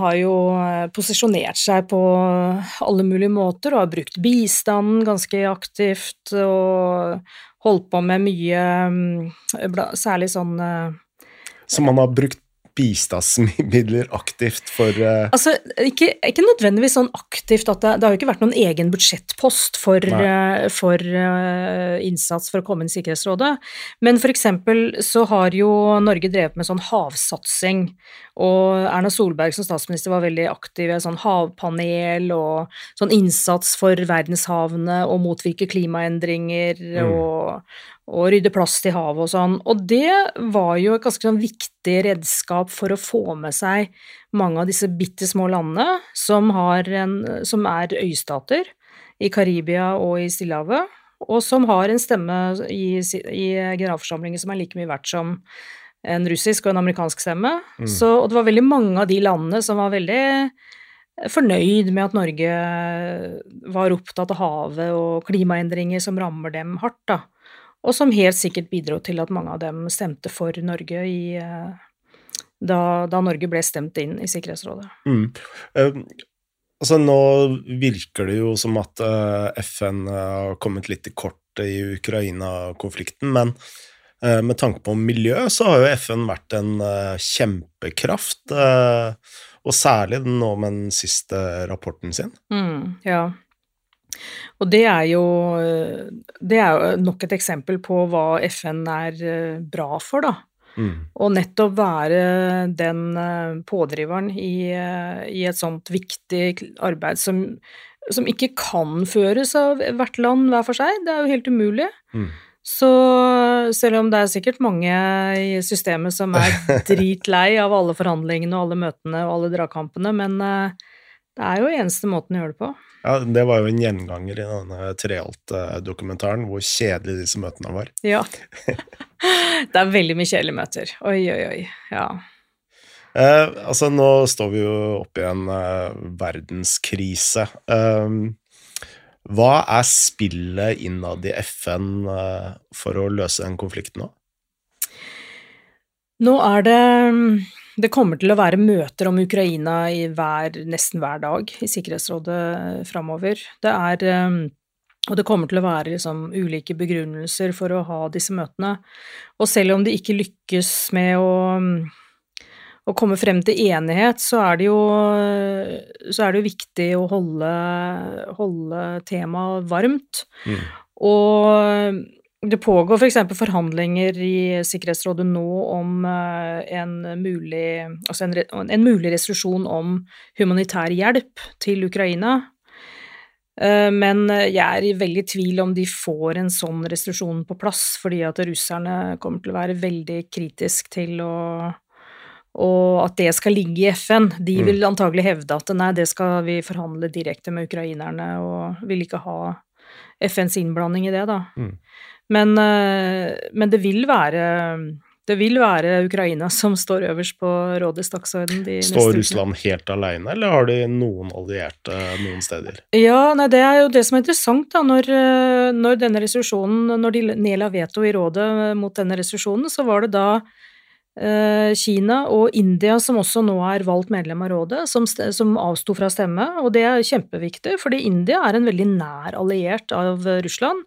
har jo eh, posisjonert seg på alle mulige måter og har brukt bistanden ganske aktivt og holdt på med mye, mm, særlig sånn Som man har brukt bistandsmidler aktivt for uh... Altså, ikke, ikke, nødvendigvis sånn aktivt at det, det, har jo ikke vært noen egen budsjettpost for, uh, for uh, innsats for å komme inn i Sikkerhetsrådet, men for eksempel så har jo Norge drevet med sånn havsatsing, og Erna Solberg som statsminister var veldig aktiv i sånn havpanel og sånn innsats for verdenshavene og motvirke klimaendringer mm. og, og rydde plast i havet og sånn. Og det var jo et ganske sånn viktig redskap for å få med seg mange av disse bitte små landene som, en, som er øystater i Karibia og i Stillehavet, og som har en stemme i, i generalforsamlingen som er like mye verdt som en russisk og en amerikansk stemme. Mm. Så, og det var veldig mange av de landene som var veldig fornøyd med at Norge var opptatt av havet og klimaendringer som rammer dem hardt, da og som helt sikkert bidro til at mange av dem stemte for Norge i, eh, da, da, Norge ble stemt inn i Sikkerhetsrådet. Mm. Uh, altså nå virker det jo som at uh, FN har kommet litt i kort i Ukraina-konflikten, men uh, med tanke på miljø så har jo FN vært en kjempekraft, og særlig nå med den siste rapporten sin. Mm, ja. Og det er jo det er jo nok et eksempel på hva FN er eh, bra for, da. Mm. Og nettopp være den eh, pådriveren i, eh, i et sånt viktig arbeid som, som, ikke kan føres av hvert land hver for seg. Det er jo helt umulig. Mm. Så selv om det er sikkert mange i systemet som er dritlei av alle forhandlingene og alle møtene og alle dragkampene, men det er jo eneste måten å gjøre det på. Ja, Det var jo en gjenganger i denne Treholt-dokumentaren, hvor kjedelige disse møtene var. Ja. Det er veldig mye kjedelige møter. Oi, oi, oi. Ja. Eh, altså, nå står vi jo oppe i en eh, verdenskrise. Eh, hva er spillet innad i FN eh, for å løse den konflikten nå? Nå er det det kommer til å være møter om Ukraina i hver, nesten hver dag i Sikkerhetsrådet eh, framover. Det er eh, og det kommer til å være liksom ulike begrunnelser for å ha disse møtene. Og selv om de ikke lykkes med å, å komme frem til enighet, så er det jo, så er det jo viktig å holde, holde temaet varmt. Mm. Og det pågår f.eks. For forhandlinger i Sikkerhetsrådet nå om en mulig, altså en, en mulig resolusjon om humanitær hjelp til Ukraina. Men jeg er i veldig tvil om de får en sånn resolusjon på plass, fordi at russerne kommer til å være veldig kritisk til å og at det skal ligge i FN. De mm. vil antagelig hevde at nei, det skal vi forhandle direkte med ukrainerne, og vil ikke ha FNs innblanding i det, da. Mm. Men, eh, men, det vil være det vil være Ukraina som står øverst på rådets dagsorden. Står Russland helt alene, eller har de noen allierte noen steder? Ja, nei, Det er jo det som er interessant. da, Når, eh, når denne resolusjonen, når de nedla veto i rådet mot denne resolusjonen, så var det da Eh, Kina og India, som også nå er valgt medlem av rådet, som, som avsto fra stemme. Og det er kjempeviktig, fordi India er en veldig nær alliert av Russland.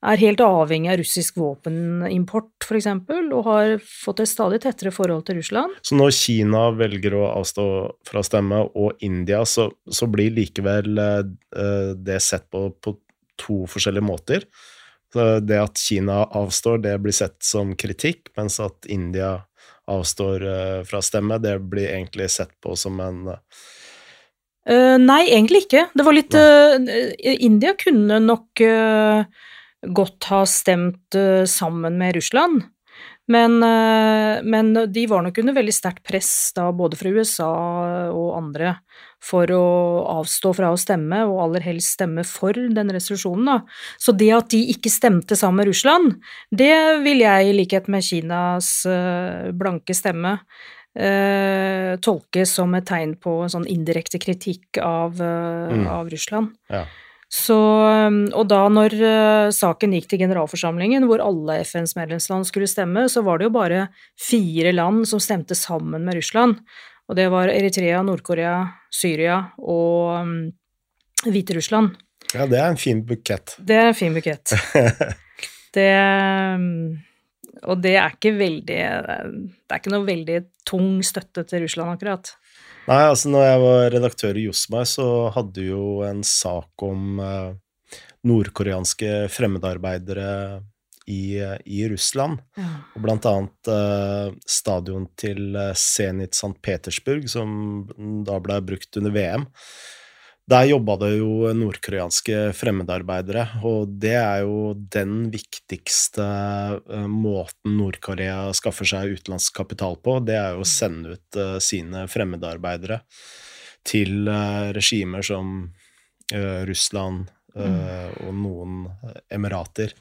Er helt avhengig av russisk våpenimport, f.eks., og har fått et stadig tettere forhold til Russland. Så når Kina velger å avstå fra stemme, og India, så, så blir likevel eh, det sett på på to forskjellige måter? Så det at Kina avstår, det blir sett som kritikk, mens at India avstår eh, fra stemme, det blir egentlig sett på som en uh, Nei, egentlig ikke. Det var litt uh, India kunne nok godt ha stemt sammen med Russland. Men, men, de var nok under veldig sterkt press da, både fra USA og andre for å avstå fra å stemme, og aller helst stemme for den resolusjonen. Da. Så det at de ikke stemte sammen med Russland, det vil jeg, i likhet med Kinas uh, blanke stemme, uh, tolke som et tegn på en sånn indirekte kritikk av, mm. av Russland. Ja. Så, og da når saken gikk til generalforsamlingen, hvor alle FNs medlemsland skulle stemme, så var det jo bare fire land som stemte sammen med Russland. Og det var Eritrea, Nord-Korea, Syria og um, Hviterussland. Ja, det er en fin bukett. Det er en fin bukett. det um, Og det er ikke veldig Det er ikke noe veldig tung støtte til Russland, akkurat. Nei, altså når jeg var redaktør i Josmai, så hadde du jo en sak om eh, nordkoreanske fremmedarbeidere i, i Russland. Ja. Og blant annet eh, stadion til eh, Zenit St. Petersburg, som da ble brukt under VM. Der jobba det jo nordkoreanske fremmedarbeidere, og det er jo den viktigste uh, måten Nord-Korea skaffer seg utenlandsk kapital på, det er jo å sende ut uh, sine fremmedarbeidere til uh, regimer som Russland mm. og noen emirater.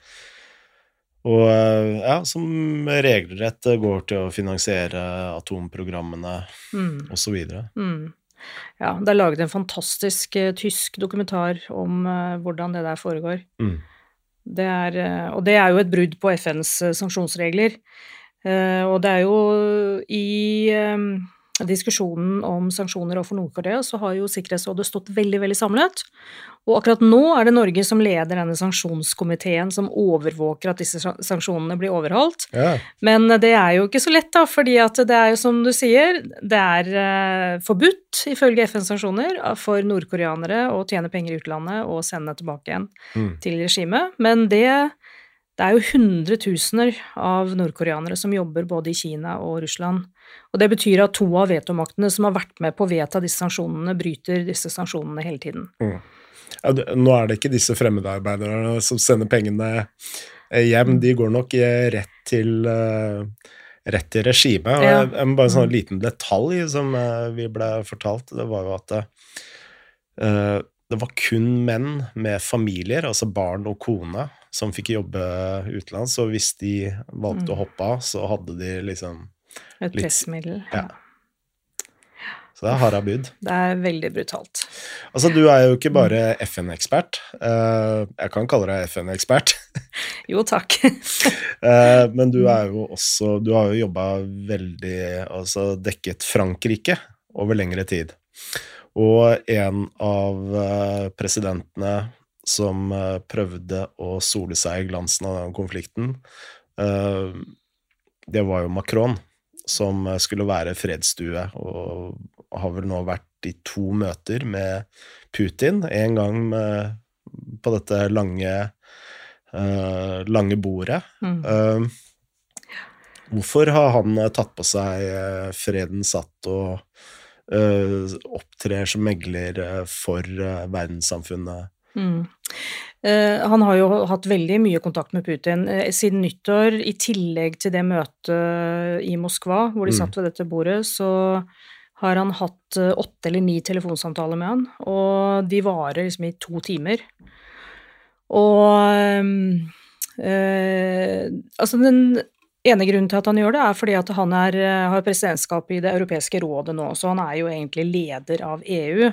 Og eh, ja, som regelrett går til å finansiere atomprogrammene mm. osv. Mm. Ja, det er laget en fantastisk uh, tysk dokumentar om uh, hvordan det der foregår. Mm. Det er, uh, og det er jo et brudd på FNs sanksjonsregler. og det er jo i diskusjonen om sanksjoner overfor Nord-Korea, så har jo Sikkerhetsrådet stått veldig, veldig samlet. Og akkurat nå er det Norge som leder denne sanksjonskomiteen som overvåker at disse sanksjonene blir overholdt. Ja. Men det er jo ikke så lett, da, fordi at det er jo som du sier, det er uh, forbudt ifølge FNs sanksjoner for nordkoreanere å tjene penger i utlandet og sende tilbake igjen mm. til regimet. Men det det er jo hundretusener av nordkoreanere som jobber både i Kina og Russland. Og det betyr at to av vetomaktene som har vært med på å vedta disse sanksjonene, bryter disse sanksjonene hele tiden. Mm. Ja, nå er det ikke disse fremmedarbeiderne som sender pengene eh, hjem, de går nok eh, rett til, uh, rett til regimet. Ja. Bare en sånn mm. liten detalj som vi ble fortalt, det var jo at uh, det var kun menn med familier, altså barn og kone, som fikk jobbe utenlands. Og hvis de valgte mm. å hoppe av, så hadde de liksom Et litt, pressmiddel. Ja. Så det er harde bud. Det er veldig brutalt. Altså, du er jo ikke bare FN-ekspert. Uh, jeg kan kalle deg FN-ekspert. jo, takk. uh, men du er jo også Du har jo jobba veldig Altså dekket Frankrike over lengre tid. Og en av uh, presidentene som eh, prøvde å sole seg i glansen av den konflikten, eh, det var jo Macron, som skulle være fredsstue, og har vel nå vært i to møter med Putin. En gang med, på dette lange eh, lange bordet. Mm. Eh, hvorfor har han eh, tatt på seg eh, fredens hatt og eh, opptrer som megler eh, for eh, verdenssamfunnet? Mm. Eh, han har jo hatt veldig mye kontakt med Putin eh, siden nyttår. I tillegg til det møtet i Moskva, hvor de Mm. satt ved dette bordet, så har han hatt eh, åtte eller ni telefonsamtaler med han, og de varer liksom i to timer. Og øh, altså den ene grunnen til at han gjør det, er fordi at han er, eh, har presidentskap i Det europeiske rådet nå, så han er jo egentlig leder av EU.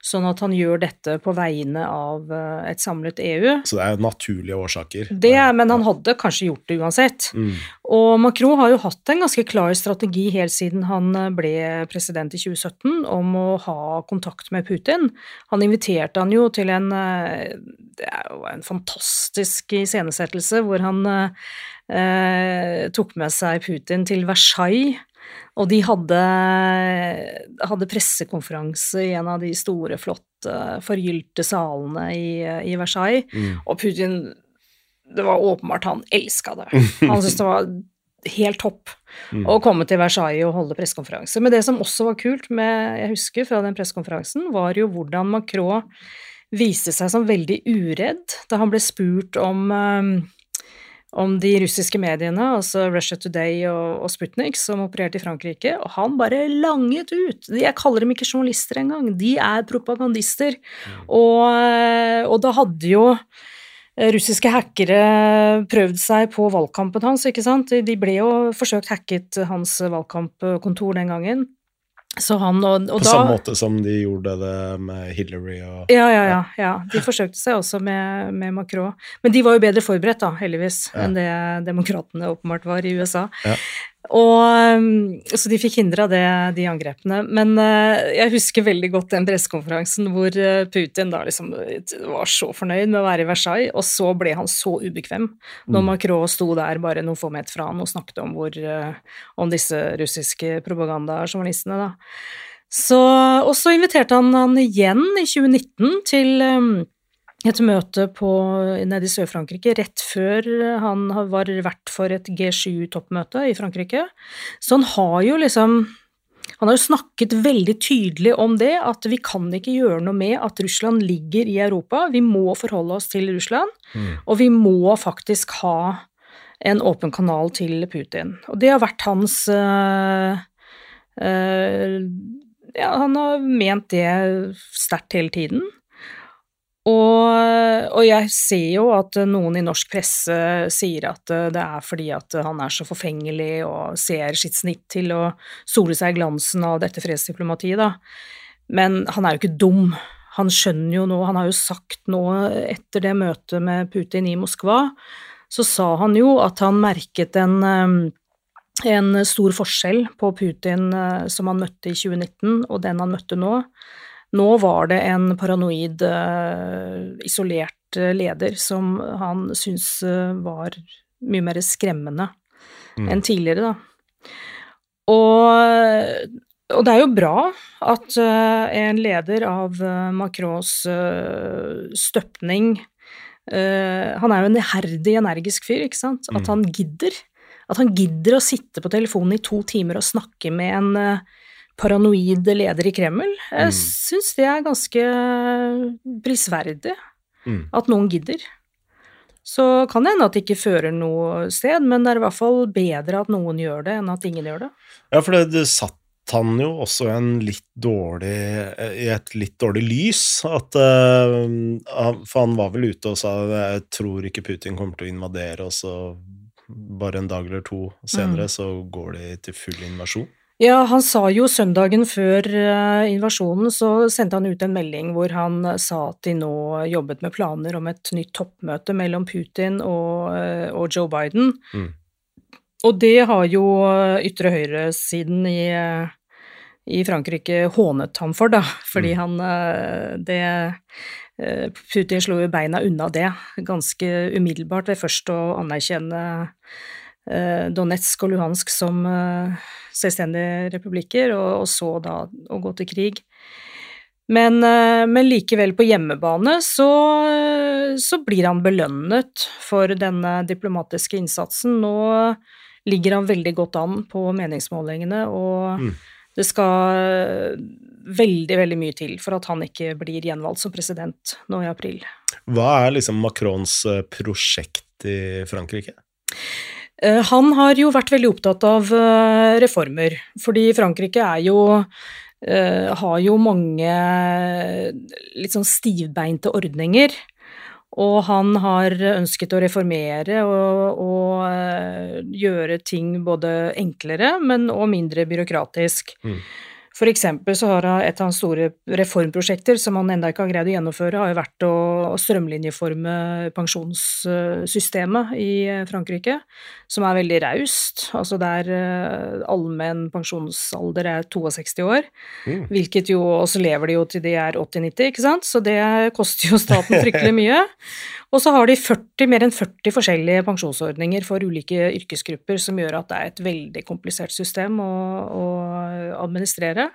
Sånn at han gjør dette på vegne av eh, et samlet EU. Så det er naturlige årsaker. Det, men han hadde kanskje gjort det uansett. Mm. Og Macron har jo hatt en ganske klar strategi helt siden han eh, ble president i 2017 om å ha kontakt med Putin. Han inviterte han jo til en eh, Det er jo en fantastisk iscenesettelse hvor han eh, tok med seg Putin til Versailles. Og de hadde, hadde pressekonferanse i en av de store, flotte, forgylte salene i, i Versailles. Mm. Og Putin Det var åpenbart han elska det. Han syntes det var helt topp Mm. å komme til Versailles og holde pressekonferanse. Men det som også var kult med, jeg husker fra den pressekonferansen, var jo hvordan Macron viste seg som veldig uredd da han ble spurt om eh, om de russiske mediene, altså Russia Today og, og Sputnik, som opererte i Frankrike, og han bare langet ut. Jeg kaller dem ikke journalister engang, de er propagandister. Og, eh, og da hadde jo eh, russiske hackere prøvd seg på valgkampen hans, ikke sant. De ble jo forsøkt hacket hans valgkampkontor den gangen. Så han og, og På da samme måte som de gjorde det med Hillary og ja, ja, ja, ja. De forsøkte seg også med, med Macron. Men de var jo bedre forberedt, da, heldigvis, Ja. enn det demokratene åpenbart var i USA. Ja. Og, um, så de fikk hindra det, de angrepene. Men uh, jeg husker veldig godt den pressekonferansen hvor uh, Putin da liksom var så fornøyd med å være i Versailles, og så ble han så ubekvem når Mm. Macron sto der bare noen få meter fra han og snakket om, hvor, uh, om disse russiske propagandajournalistene, da. Så, og så inviterte han han igjen i 2019 til um, et møte på, nede i Sør-Frankrike rett før han var vert for et G7-toppmøte i Frankrike. Så han har jo liksom han har jo snakket veldig tydelig om det, at vi kan ikke gjøre noe med at Russland ligger i Europa. Vi må forholde oss til Russland, Mm. og vi må faktisk ha en åpen kanal til Putin. Og det har vært hans øh, øh, Ja, han har ment det sterkt hele tiden. Og, og jeg ser jo at noen i norsk presse sier at det er fordi at han er så forfengelig og ser sitt snitt til å sole seg i glansen av dette fredsdiplomatiet, da. Men han er jo ikke dum. Han skjønner jo nå, han har jo sagt nå etter det møtet med Putin i Moskva, så sa han jo at han merket en, eh, en stor forskjell på Putin eh, som han møtte i 2019 og den han møtte nå. Nå var det en paranoid, eh, isolert eh, leder som han syntes eh, var mye mer skremmende Mm. enn tidligere, da. Og, og det er jo bra at en leder av Macrons støpning Han er jo en iherdig, energisk fyr, ikke sant? At Mm. han gidder. At han gidder å sitte på telefonen i to timer og snakke med en eh, paranoid leder i Kreml. Jeg Mm. syns det er ganske prisverdig Mm. at noen gidder. Så kan det hende at det ikke fører noe sted, men det er i hvert fall bedre at noen gjør det, enn at ingen gjør det. Ja, for det, det satt han jo også dårlig, i et litt dårlig lys. At, eh, for han var vel ute og sa jeg tror ikke Putin kommer til å invadere, og så bare en dag eller to senere Mm. så går de til full invasjon. Ja, han sa jo søndagen før eh, invasjonen, så sendte han ut en melding hvor han eh, sa at de nå jobbet med planer om et nytt toppmøte mellom Putin og, eh, og Joe Biden. Mm. Og det har jo ytre høyre-siden i, eh, i Frankrike hånet ham for, da, fordi Mm. han eh, det eh, Putin slo jo beina unna det ganske umiddelbart ved først å anerkjenne eh, Donetsk og Luhansk som eh, selvstendige republikker, og, så da å gå til krig. Men, eh, men likevel, på hjemmebane så, så, blir han belønnet for denne diplomatiske innsatsen. Nå ligger han veldig godt an på meningsmålingene, og mm. det skal veldig, veldig mye til for at han ikke blir gjenvalgt som president nå i april. Hva er liksom Macrons eh, prosjekt i Frankrike? Eh, han har jo vært veldig opptatt av eh, reformer, fordi Frankrike er jo har jo mange litt sånn stivbeinte ordninger. Og han har ønsket å reformere og, og gjøre ting både enklere, men og mindre byråkratisk. Mm. For eksempel så har et av hans store reformprosjekter som han ennå ikke har greid å gjennomføre, har jo vært å strømlinjeforme pensjonssystemet i Frankrike, som er veldig raust. Altså der eh, allmenn pensjonsalder er 62 år, mm. hvilket jo også lever de jo til de er 80-90, ikke sant, så det koster jo staten fryktelig mye. Og så har de 40, mer enn 40 forskjellige pensjonsordninger for ulike yrkesgrupper, som gjør at det er et veldig komplisert system å, å administrere.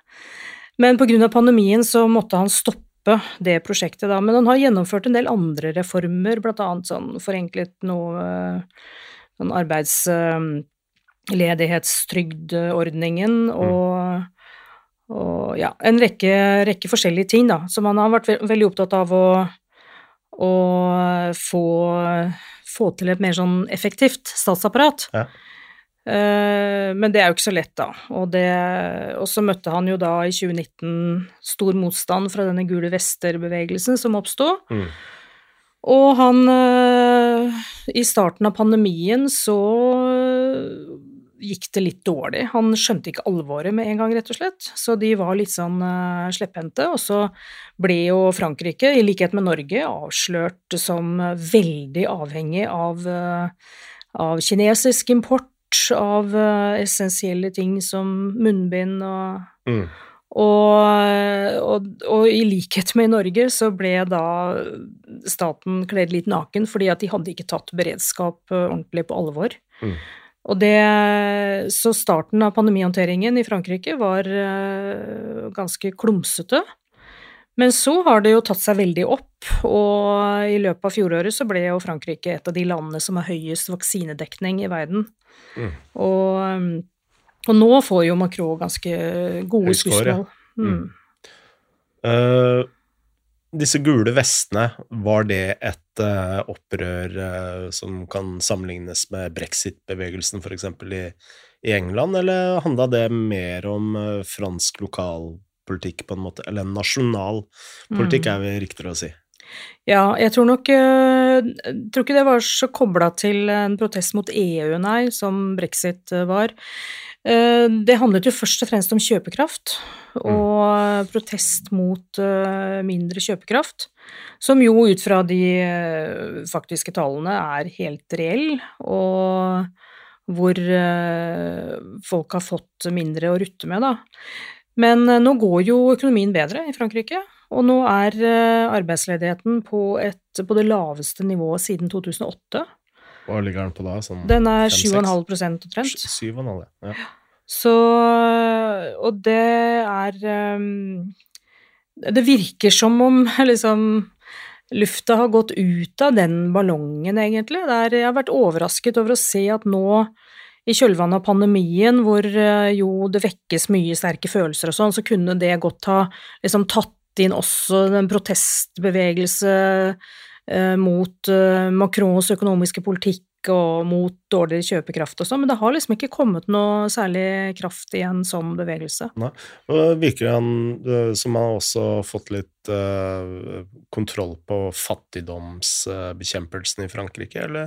Men pga. pandemien så måtte han stoppe det prosjektet, da. Men han har gjennomført en del andre reformer, blant annet sånn forenklet noe sånn arbeidsledighetstrygdordningen mm. og, og ja, en rekke, rekke, forskjellige ting, da, som han har vært veldig opptatt av å og få, få til et mer sånn effektivt statsapparat. Ja. Eh, men det er jo ikke så lett, da. Og, det, og, så møtte han jo da i 2019 stor motstand fra denne gule vester-bevegelsen som oppsto. Mm. Og han eh, I starten av pandemien så gikk det litt dårlig. Han skjønte ikke alvoret med en gang, rett og slett. Så de var litt sånn uh, slepphendte. Og så ble jo Frankrike, i likhet med Norge, avslørt som veldig avhengig av, uh, av kinesisk import av uh, essensielle ting som munnbind og mm. Og, og, og, i likhet med i Norge så ble da staten kledd litt naken fordi at de hadde ikke tatt beredskap ordentlig på alvor. Mm. Og det, så starten av pandemihåndteringen i Frankrike var uh, ganske klumsete. Men så har det jo tatt seg veldig opp, og i løpet av fjoråret så ble jo Frankrike et av de landene som har høyest vaksinedekning i verden. Mm. Og, og, nå får jo Macron ganske gode skussmål. Ja. Mm. Uh, disse gule vestene, var det et uh, opprør uh, som kan sammenlignes med brexit-bevegelsen f.eks. I, i England, eller handla det mer om uh, fransk lokalpolitikk, på en måte? Eller nasjonal politikk, mm. er vi riktigere å si? Ja, jeg tror nok Jeg tror ikke det var så kobla til en protest mot EU, nei, som brexit var. Det handlet jo først og fremst om kjøpekraft, mm. og protest mot mindre kjøpekraft, som jo ut fra de eh, faktiske tallene er helt reell, og hvor folk har fått mindre å rutte med, da. Men nå går jo økonomien bedre i Frankrike, og nå er arbeidsledigheten på, et, på det laveste nivået siden 2008. Hva ligger den på da? Sånn den er 7,5% omtrent. 7,5, ja. Så Og det er Det virker som om liksom lufta har gått ut av den ballongen, egentlig. Der jeg har vært overrasket over å se at nå, i kjølvannet av pandemien, hvor uh, jo det vekkes mye sterke følelser og sånn, så kunne det godt ha liksom tatt inn også en protestbevegelse eh, mot eh, Macrons økonomiske politikk og mot dårligere kjøpekraft og sånn, men det har liksom ikke kommet noe særlig kraft i en sånn bevegelse. Nei. Og virker han eh, som han har også fått litt uh, kontroll på fattigdomsbekjempelsen i Frankrike, eller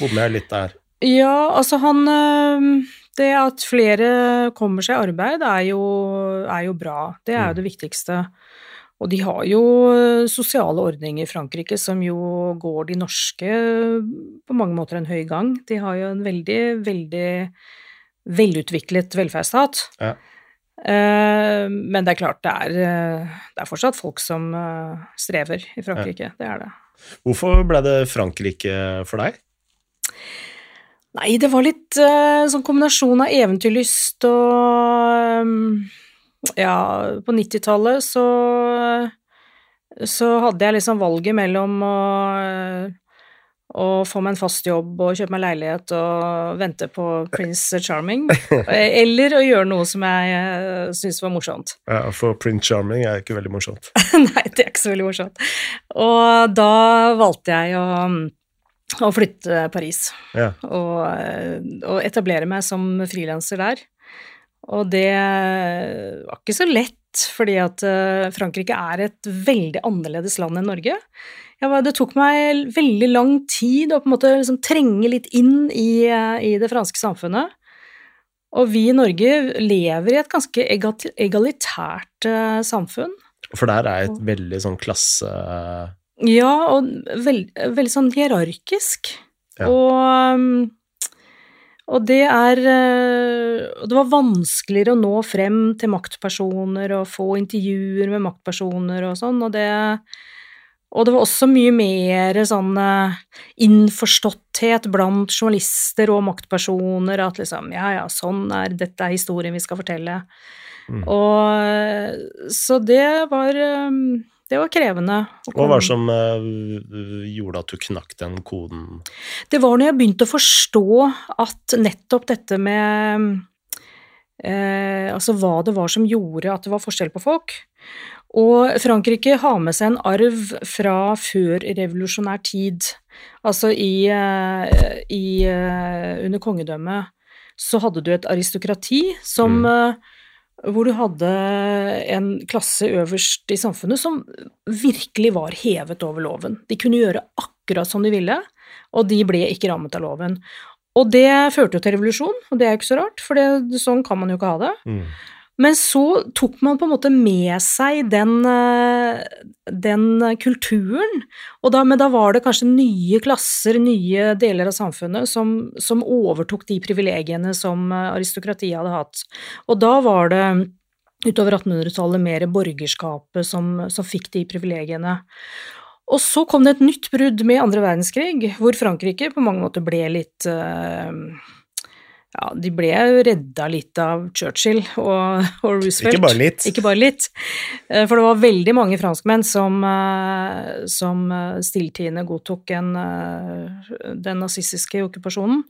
bommer jeg litt der? Ja, altså han uh, Det at flere kommer seg i arbeid, er jo, er jo bra. Det er jo mm. det viktigste. Og de har jo eh, sosiale ordninger i Frankrike som jo går de norske på mange måter en høy gang. De har jo en veldig, veldig velutviklet velferdsstat. Ja. Eh, men det er klart, det er, eh, det er, fortsatt folk som strever i Frankrike. Ja. Det er det. Hvorfor ble det Frankrike for deg? Nei, det var litt sånn kombinasjon av eventyrlyst og ja, på 90-tallet så så hadde jeg liksom valget mellom å, å få meg en fast jobb og kjøpe meg leilighet og vente på Prince Charming, eller å gjøre noe som jeg eh, syntes var morsomt. Ja, For Prince Charming er ikke veldig morsomt. Nei, det er ikke så veldig morsomt. Og da valgte jeg å, å flytte Paris Ja. og, og etablere meg som frilanser der. Og det var ikke så lett, fordi at eh, Frankrike er et veldig annerledes land enn Norge. Var, det tok meg veldig lang tid å på en måte liksom trenge litt inn i, eh, i det franske samfunnet. Og vi i Norge lever i et ganske egalitært eh, samfunn. For der er et veldig sånn klasse... Ja, og veld, veldig sånn hierarkisk. Ja. Og, um, og det er eh, det var vanskeligere å nå frem til maktpersoner og få intervjuer med maktpersoner og sånn, og det og det var også mye mer sånn eh, innforståtthet blant journalister og maktpersoner, at liksom ja, ja, sånn er dette er historien vi skal fortelle. Mm. Og så det var um, det var krevende. Hva var det som eh, gjorde at du knakk den koden? Det var når jeg begynte å forstå at nettopp dette med eh, Altså hva det var som gjorde at det var forskjell på folk. Og Frankrike har med seg en arv fra før revolusjonær tid. Altså i, eh, i eh, Under kongedømmet så hadde du et aristokrati som eh, hvor du hadde en klasse øverst i samfunnet som virkelig var hevet over loven. De kunne gjøre akkurat som de ville, og de ble ikke rammet av loven. Og det førte jo til revolusjon, og det er jo ikke så rart, for det, sånn kan man jo ikke ha det. Mm. Men så tok man på en måte med seg den, eh, den kulturen, da, men da var det kanskje nye klasser, nye deler av samfunnet, som, som overtok de privilegiene som eh, aristokratiet hadde hatt. Og da var det utover 1800-tallet mer borgerskapet som, som fikk de privilegiene. Og så kom det et nytt brudd med andre verdenskrig, hvor Frankrike på mange måter ble litt eh, ja, de ble redda litt av Churchill og, og Roosevelt. Ikke bare litt. Ikke bare litt. Eh, For det var veldig mange franskmenn som, eh, som eh, stilltiende godtok en, den nazistiske okkupasjonen.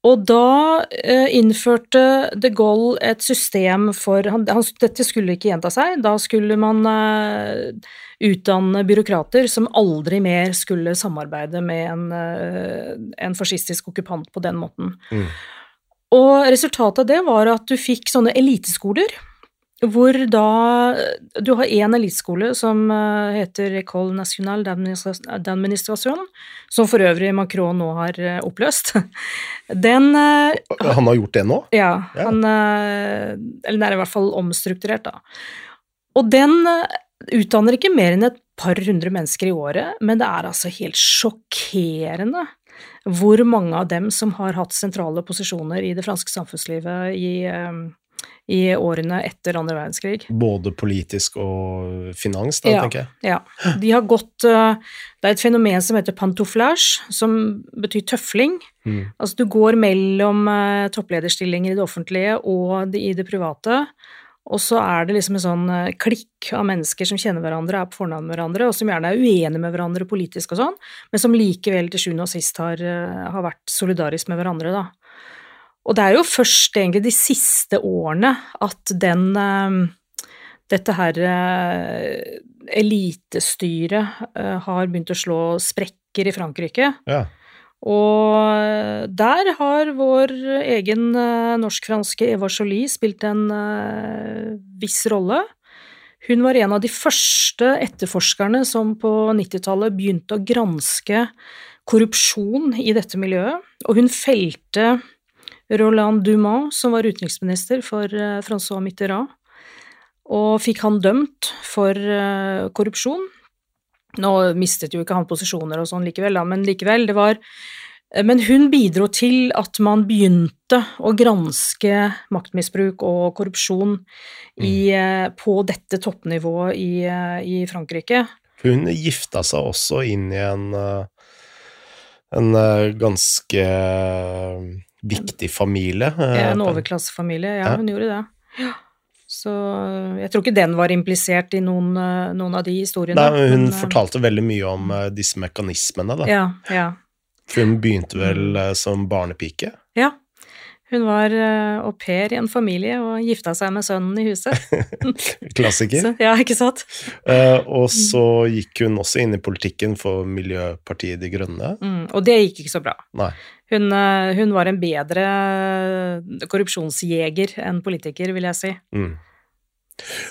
Og da innførte de Gaulle et system for han, Dette skulle ikke gjenta seg. Da skulle man utdanne byråkrater som aldri mer skulle samarbeide med en, en fascistisk okkupant på den måten. Mm. Og resultatet av det var at du fikk sånne eliteskoler, hvor da Du har én eliteskole som eh, heter École Nationale d'Administration, som for øvrig Macron nå har eh, oppløst. Den eh, Han har gjort det nå? Ja, han Eller den er i hvert fall omstrukturert, da. Og den utdanner ikke mer enn et par hundre mennesker i året, men det er altså helt sjokkerende hvor mange av dem som har hatt sentrale posisjoner i det franske samfunnslivet i, eh, i årene etter andre verdenskrig. Både politisk og finans, da, Ja. tenker jeg. Ja, de har gått eh, Det er et fenomen som heter pantouflage, som betyr tøfling. Mm. Altså du går mellom eh, topplederstillinger i det offentlige og i det private, og så er det liksom en sånn eh, klikk av mennesker som kjenner hverandre, er på fornavn med hverandre, og som gjerne er uenige med hverandre politisk og sånn, men som likevel til sjuende og sist har, eh, har vært solidarisk med hverandre, da. Og det er jo først egentlig de siste årene at den eh, dette her elitestyret har begynt å slå sprekker i Frankrike. Ja. Og der har vår egen eh, norsk-franske Eva Jolie spilt en eh, viss rolle. Hun var en av de første etterforskerne som på 90-tallet begynte å granske korrupsjon i dette miljøet, og hun felte Roland Dumas, som var utenriksminister for eh, Francois Mitterrand, og fikk han dømt for korrupsjon. Nå mistet jo ikke han posisjoner og sånn likevel, da, men likevel, det var eh, Men hun bidro til at man begynte å granske maktmisbruk og korrupsjon i, mm. på dette toppnivået i, eh, i Frankrike. Hun gifta seg også inn i en, eh, en eh, ganske eh, viktig familie. eh, En overklassefamilie, ja, Ja. hun gjorde det. Så jeg tror ikke den var implisert i noen, eh, noen av de historiene. Nei, men hun men, eh, fortalte veldig mye om eh, disse mekanismene, da. Ja, ja. For hun begynte vel som barnepike. Ja. Hun var au pair i en familie og gifta seg med sønnen i huset. Klassiker. Så, ja, ikke sant? Uh, og så gikk hun også inn i politikken for Miljøpartiet De Grønne. Mm, og det gikk ikke så bra. Hun, hun var en bedre korrupsjonsjeger enn politiker, vil jeg si. Mm.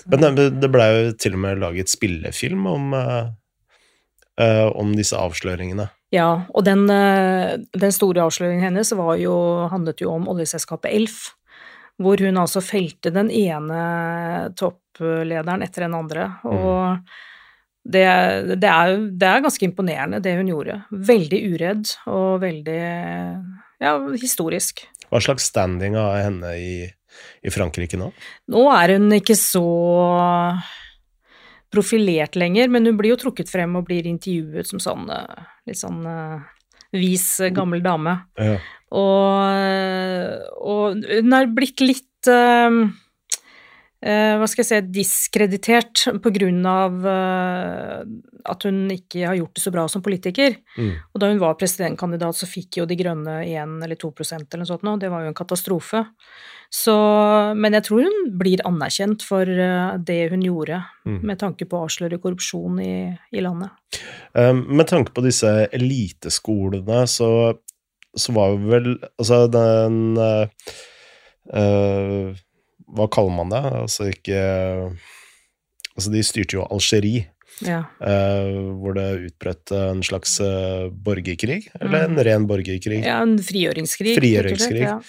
Men det, blei jo til og med laget spillefilm om, eh, eh, om disse avsløringene. Ja, og den, eh, den store avsløringen hennes var jo, handlet jo om oljeselskapet Elf, hvor hun altså felte den ene topplederen etter den andre. Og det, det, er, det er ganske imponerende, det hun gjorde. Veldig uredd og veldig ja, historisk. Hva slags standing har henne i, i Frankrike nå? Nå er hun ikke så profilert lenger, men hun blir jo trukket frem og blir intervjuet som sånn eh, litt sånn eh, vis eh, gammel dame. Ja. Og, og hun er blitt litt eh, hva skal jeg si, diskreditert på grunn av eh, at hun ikke har gjort det så bra som politiker. Mm. Og da hun var presidentkandidat, så fikk jo De Grønne 1 eller 2% eller noe sånt nå. Det var jo en katastrofe. Så, men jeg tror hun blir anerkjent for eh, det hun gjorde, Mm. med tanke på å avsløre korrupsjon i, i landet. Um, Med tanke på disse eliteskolene, så, så var jo vel Altså, den uh, eh, Hva kaller man det? Altså ikke Altså, de styrte jo Algerie, Ja. Uh, hvor det utbrøt en slags uh, borgerkrig. Eller en Mm. ren borgerkrig. ja, en frigjøringskrig. Frigjøringskrig. Ja.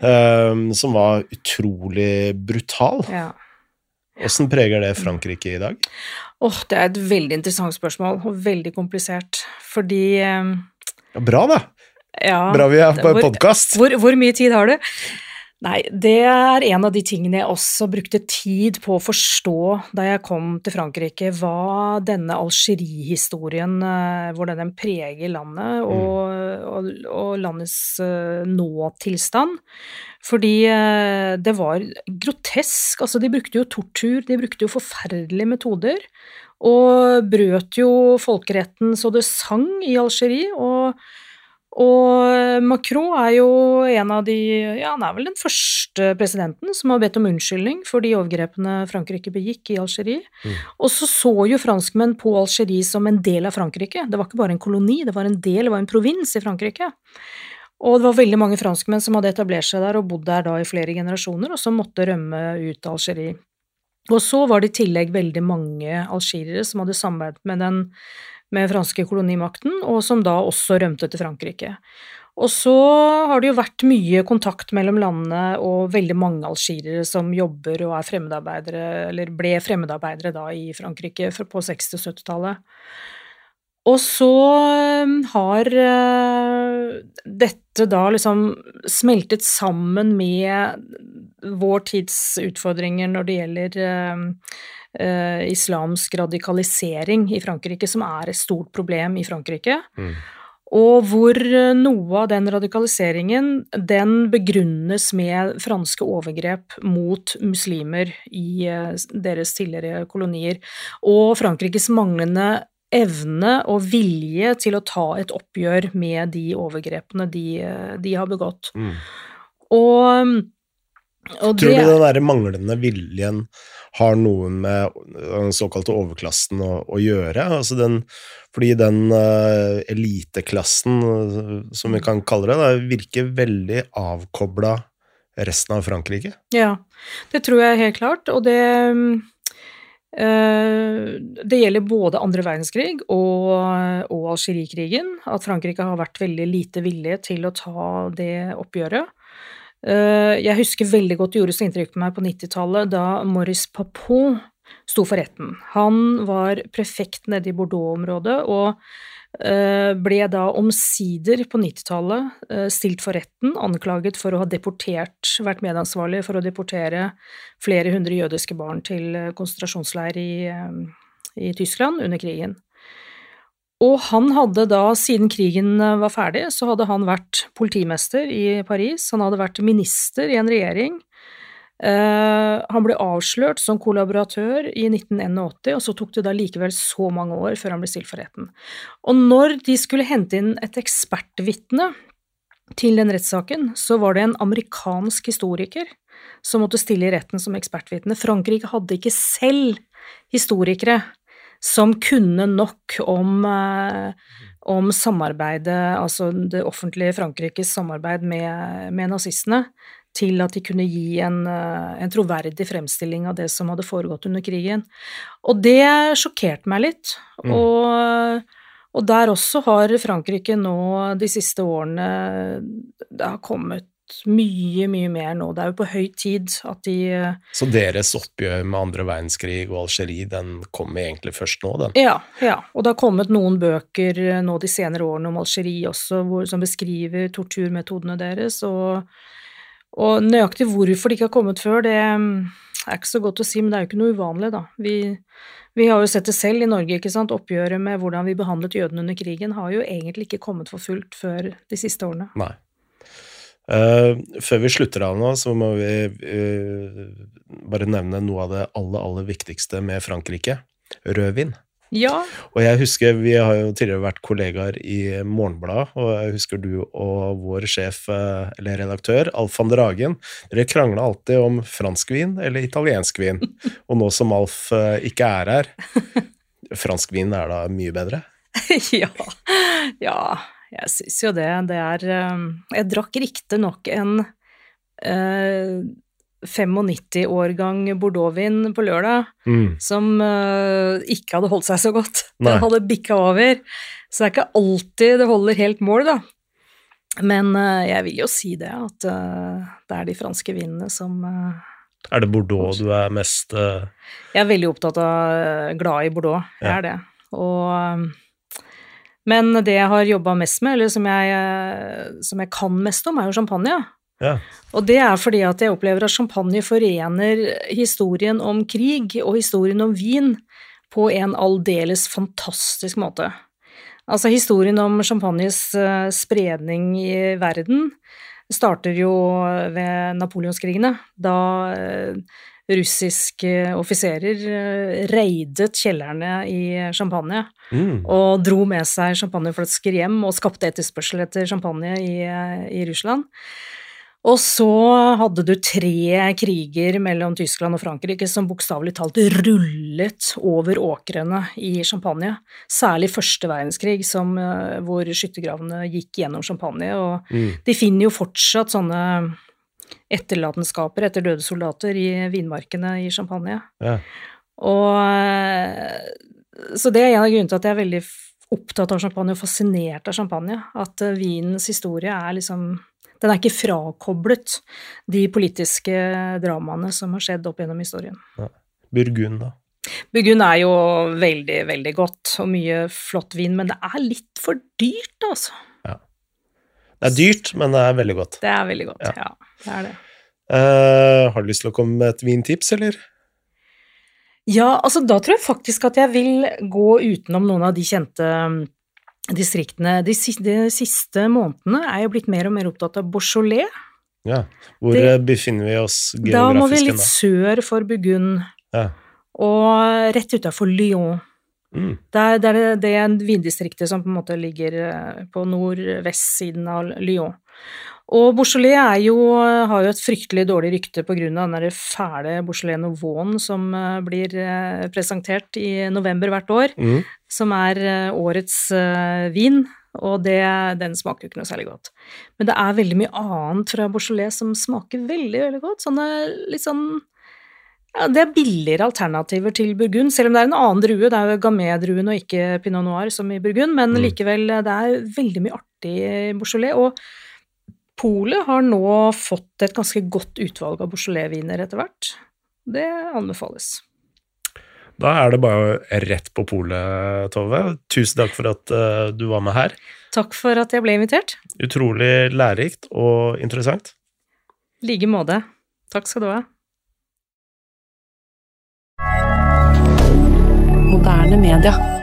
Uh, som var utrolig brutal. ja. Åssen preger det Frankrike i dag? Åh, det er et veldig interessant spørsmål, og veldig komplisert, fordi um, Ja, bra, da! Ja Bra vi er på en podkast. Hvor, hvor mye tid har du? Nei, det er en av de tingene jeg også brukte tid på å forstå da jeg kom til Frankrike, hva denne Algerie-historien, eh, hvordan den preger landet og, og, og landets eh, nåtilstand. Fordi eh, det var grotesk. Altså, de brukte jo tortur, de brukte jo forferdelige metoder. Og brøt jo folkeretten så det sang i Algerie. Og og Macron er jo en av de Ja, han er vel den første presidenten som har bedt om unnskyldning for de overgrepene Frankrike begikk i Algerie. Mm. Og så så jo franskmenn på Algerie som en del av Frankrike. Det var ikke bare en koloni, det var en del, det var en provins i Frankrike. Og det var veldig mange franskmenn som hadde etablert seg der og bodd der da i flere generasjoner, og som måtte rømme ut av Algerie. Og så var det i tillegg veldig mange algeriere som hadde samarbeidet med den med franske kolonimakten, og som da også rømte til Frankrike. Og så har det jo vært mye kontakt mellom landene og veldig mange algirere som jobber og er fremmedarbeidere, eller ble fremmedarbeidere da i Frankrike på 60- og 70-tallet. Og så eh, har eh, dette da liksom smeltet sammen med vår tids utfordringer når det gjelder eh, islamsk radikalisering i Frankrike, som er et stort problem i Frankrike. Mm. Og hvor eh, noe av den radikaliseringen den begrunnes med franske overgrep mot muslimer i eh, deres tidligere kolonier, og Frankrikes manglende evne og vilje til å ta et oppgjør med de overgrepene de, eh, de har begått. Mm. Og, og Tror du den der manglende viljen har noe med den såkalte overklassen å, å gjøre? Altså den, fordi den uh, eliteklassen, eh, som vi kan kalle det, da, virker veldig avkobla resten av Frankrike. Ja, det tror jeg helt klart, og det Uh, det gjelder både andre verdenskrig og, og Algerikrigen, at Frankrike har vært veldig lite villige til å ta det oppgjøret. Eh, Jeg husker veldig godt det gjorde så inntrykk på meg på 90-tallet da Maurice Papon sto for retten. Han var prefekt nede i Bordeaux-området og eh, ble da omsider på 90-tallet eh, stilt for retten, anklaget for å ha deportert, vært medansvarlig for å deportere flere hundre jødiske barn til konsentrasjonsleir i, i Tyskland under krigen. Og han hadde da, siden krigen eh, var ferdig, så hadde han vært politimester i Paris, han hadde vært minister i en regjering Uh, han ble avslørt som kollaboratør i 1981, og så tok det da likevel så mange år før han ble stilt for retten. Og når de skulle hente inn et ekspertvitne til den rettssaken, så var det en amerikansk historiker som måtte stille i retten som ekspertvitne. Frankrike hadde ikke selv historikere som kunne nok om, uh, om samarbeidet, altså det offentlige Frankrikes samarbeid med, med nazistene til at de kunne gi en, eh, en, troverdig fremstilling av det som hadde foregått under krigen. Og det sjokkerte meg litt. Mm. Og, og, der også har Frankrike nå de siste årene Det har kommet mye, mye mer nå. Det er jo på høy tid at de Så deres oppgjør med andre verdenskrig og Algerie, den kommer egentlig først nå, den? Ja, ja. og det har kommet noen bøker nå de senere årene om Algerie også, hvor, som beskriver torturmetodene deres. og og nøyaktig hvorfor det ikke har kommet før, det mm, er ikke så godt å si, men det er jo ikke noe uvanlig, da. Vi, vi har jo sett det selv i Norge, ikke sant. Oppgjøret med hvordan vi behandlet jødene under krigen har jo egentlig ikke kommet for fullt før de siste årene. Nei. Uh, før vi slutter av nå, så må vi uh, bare nevne noe av det aller, aller viktigste med Frankrike. Rødvin. Ja. Og jeg husker, Vi har jo tidligere vært kollegaer i Morgenbladet, og jeg husker du og vår sjef, eh, eller redaktør, Alf van der Hagen, dere krangla alltid om fransk vin eller italiensk vin. Og nå som Alf ikke er her, fransk vin er da mye bedre? ja. Ja, jeg syns jo det. Det er eh, Jeg drakk riktignok en eh, 95-årgang bordeauxvin på lørdag mm. som eh, ikke hadde holdt seg så godt. Nei. Den hadde bikka over. Så det er ikke alltid det holder helt mål, da. Men eh, jeg vil jo si det, at uh, det er de franske vinene som Er det Bordeaux du er mest Jeg er veldig opptatt av glad i Bordeaux, jeg ja. er det. Og men det jeg har jobba mest med, eller som jeg, som jeg kan mest om, er jo champagne. Ja. Og det er fordi at jeg opplever at champagne forener historien om krig og historien om vin på en aldeles fantastisk måte. Altså, historien om champagnes uh, spredning i verden starter jo ved napoleonskrigene, da uh, russiske offiserer uh, reidet kjellerne i champagne mm. og dro med seg champagneflasker hjem og skapte etterspørsel etter champagne i, i Russland. Og så hadde du tre kriger mellom Tyskland og Frankrike som bokstavelig talt rullet over åkrene i Champagne. Særlig første verdenskrig, som, eh, hvor skyttergravene gikk gjennom Champagne. Og mm. de finner jo fortsatt sånne etterlatenskaper etter døde soldater i vinmarkene i Champagne. Ja. Og eh, Så det er en av grunnene til at jeg er veldig opptatt av champagne og fascinert av champagne. At eh, vinens historie er liksom den er ikke frakoblet de politiske dramaene som har skjedd opp gjennom historien. Ja. Burgund, da? Burgund er jo veldig, veldig godt, og mye flott vin, men det er litt for dyrt, altså. Det er dyrt, men det er veldig godt. Det er veldig godt, ja. ja det er det. Uh, har du lyst til å komme med et vintips, eller? Ja, altså da tror jeg faktisk at jeg vil gå utenom noen av de kjente distriktene de, de, siste månedene er jeg blitt mer og mer opptatt av Beaujolais. Ja, Hvor det, befinner vi oss geografisk? Da må vi litt sør for Burgund, ja. og rett utafor Lyon. Mm. Det, er, det, er det vindistriktet som på en måte ligger eh, på nordvestsiden av Lyon. Og Beaujolais jo, har jo et fryktelig dårlig rykte pga. den der fæle Beaujolais Nouveau som eh, blir eh, presentert i november hvert år, mm. som er eh, årets vin. Og det, den smaker jo ikke noe særlig godt. Men det er veldig mye annet fra Beaujolais som smaker veldig, veldig godt. Sånne litt sånn ja, Det er billigere alternativer til Burgund, selv om det er en annen drue. Det er jo gamé-druen og ikke Pinot Noir som i Burgund, men mm. likevel, det er veldig mye artig Beaujolais. og Polet har nå fått et ganske godt utvalg av Beaujolais-viner etter hvert. Det anbefales. Da er det bare rett på polet, Tove. Tusen takk for at uh, du var med her. Takk for at jeg ble invitert. Utrolig lærerikt og interessant. I like måte. Takk skal du ha. Moderne media.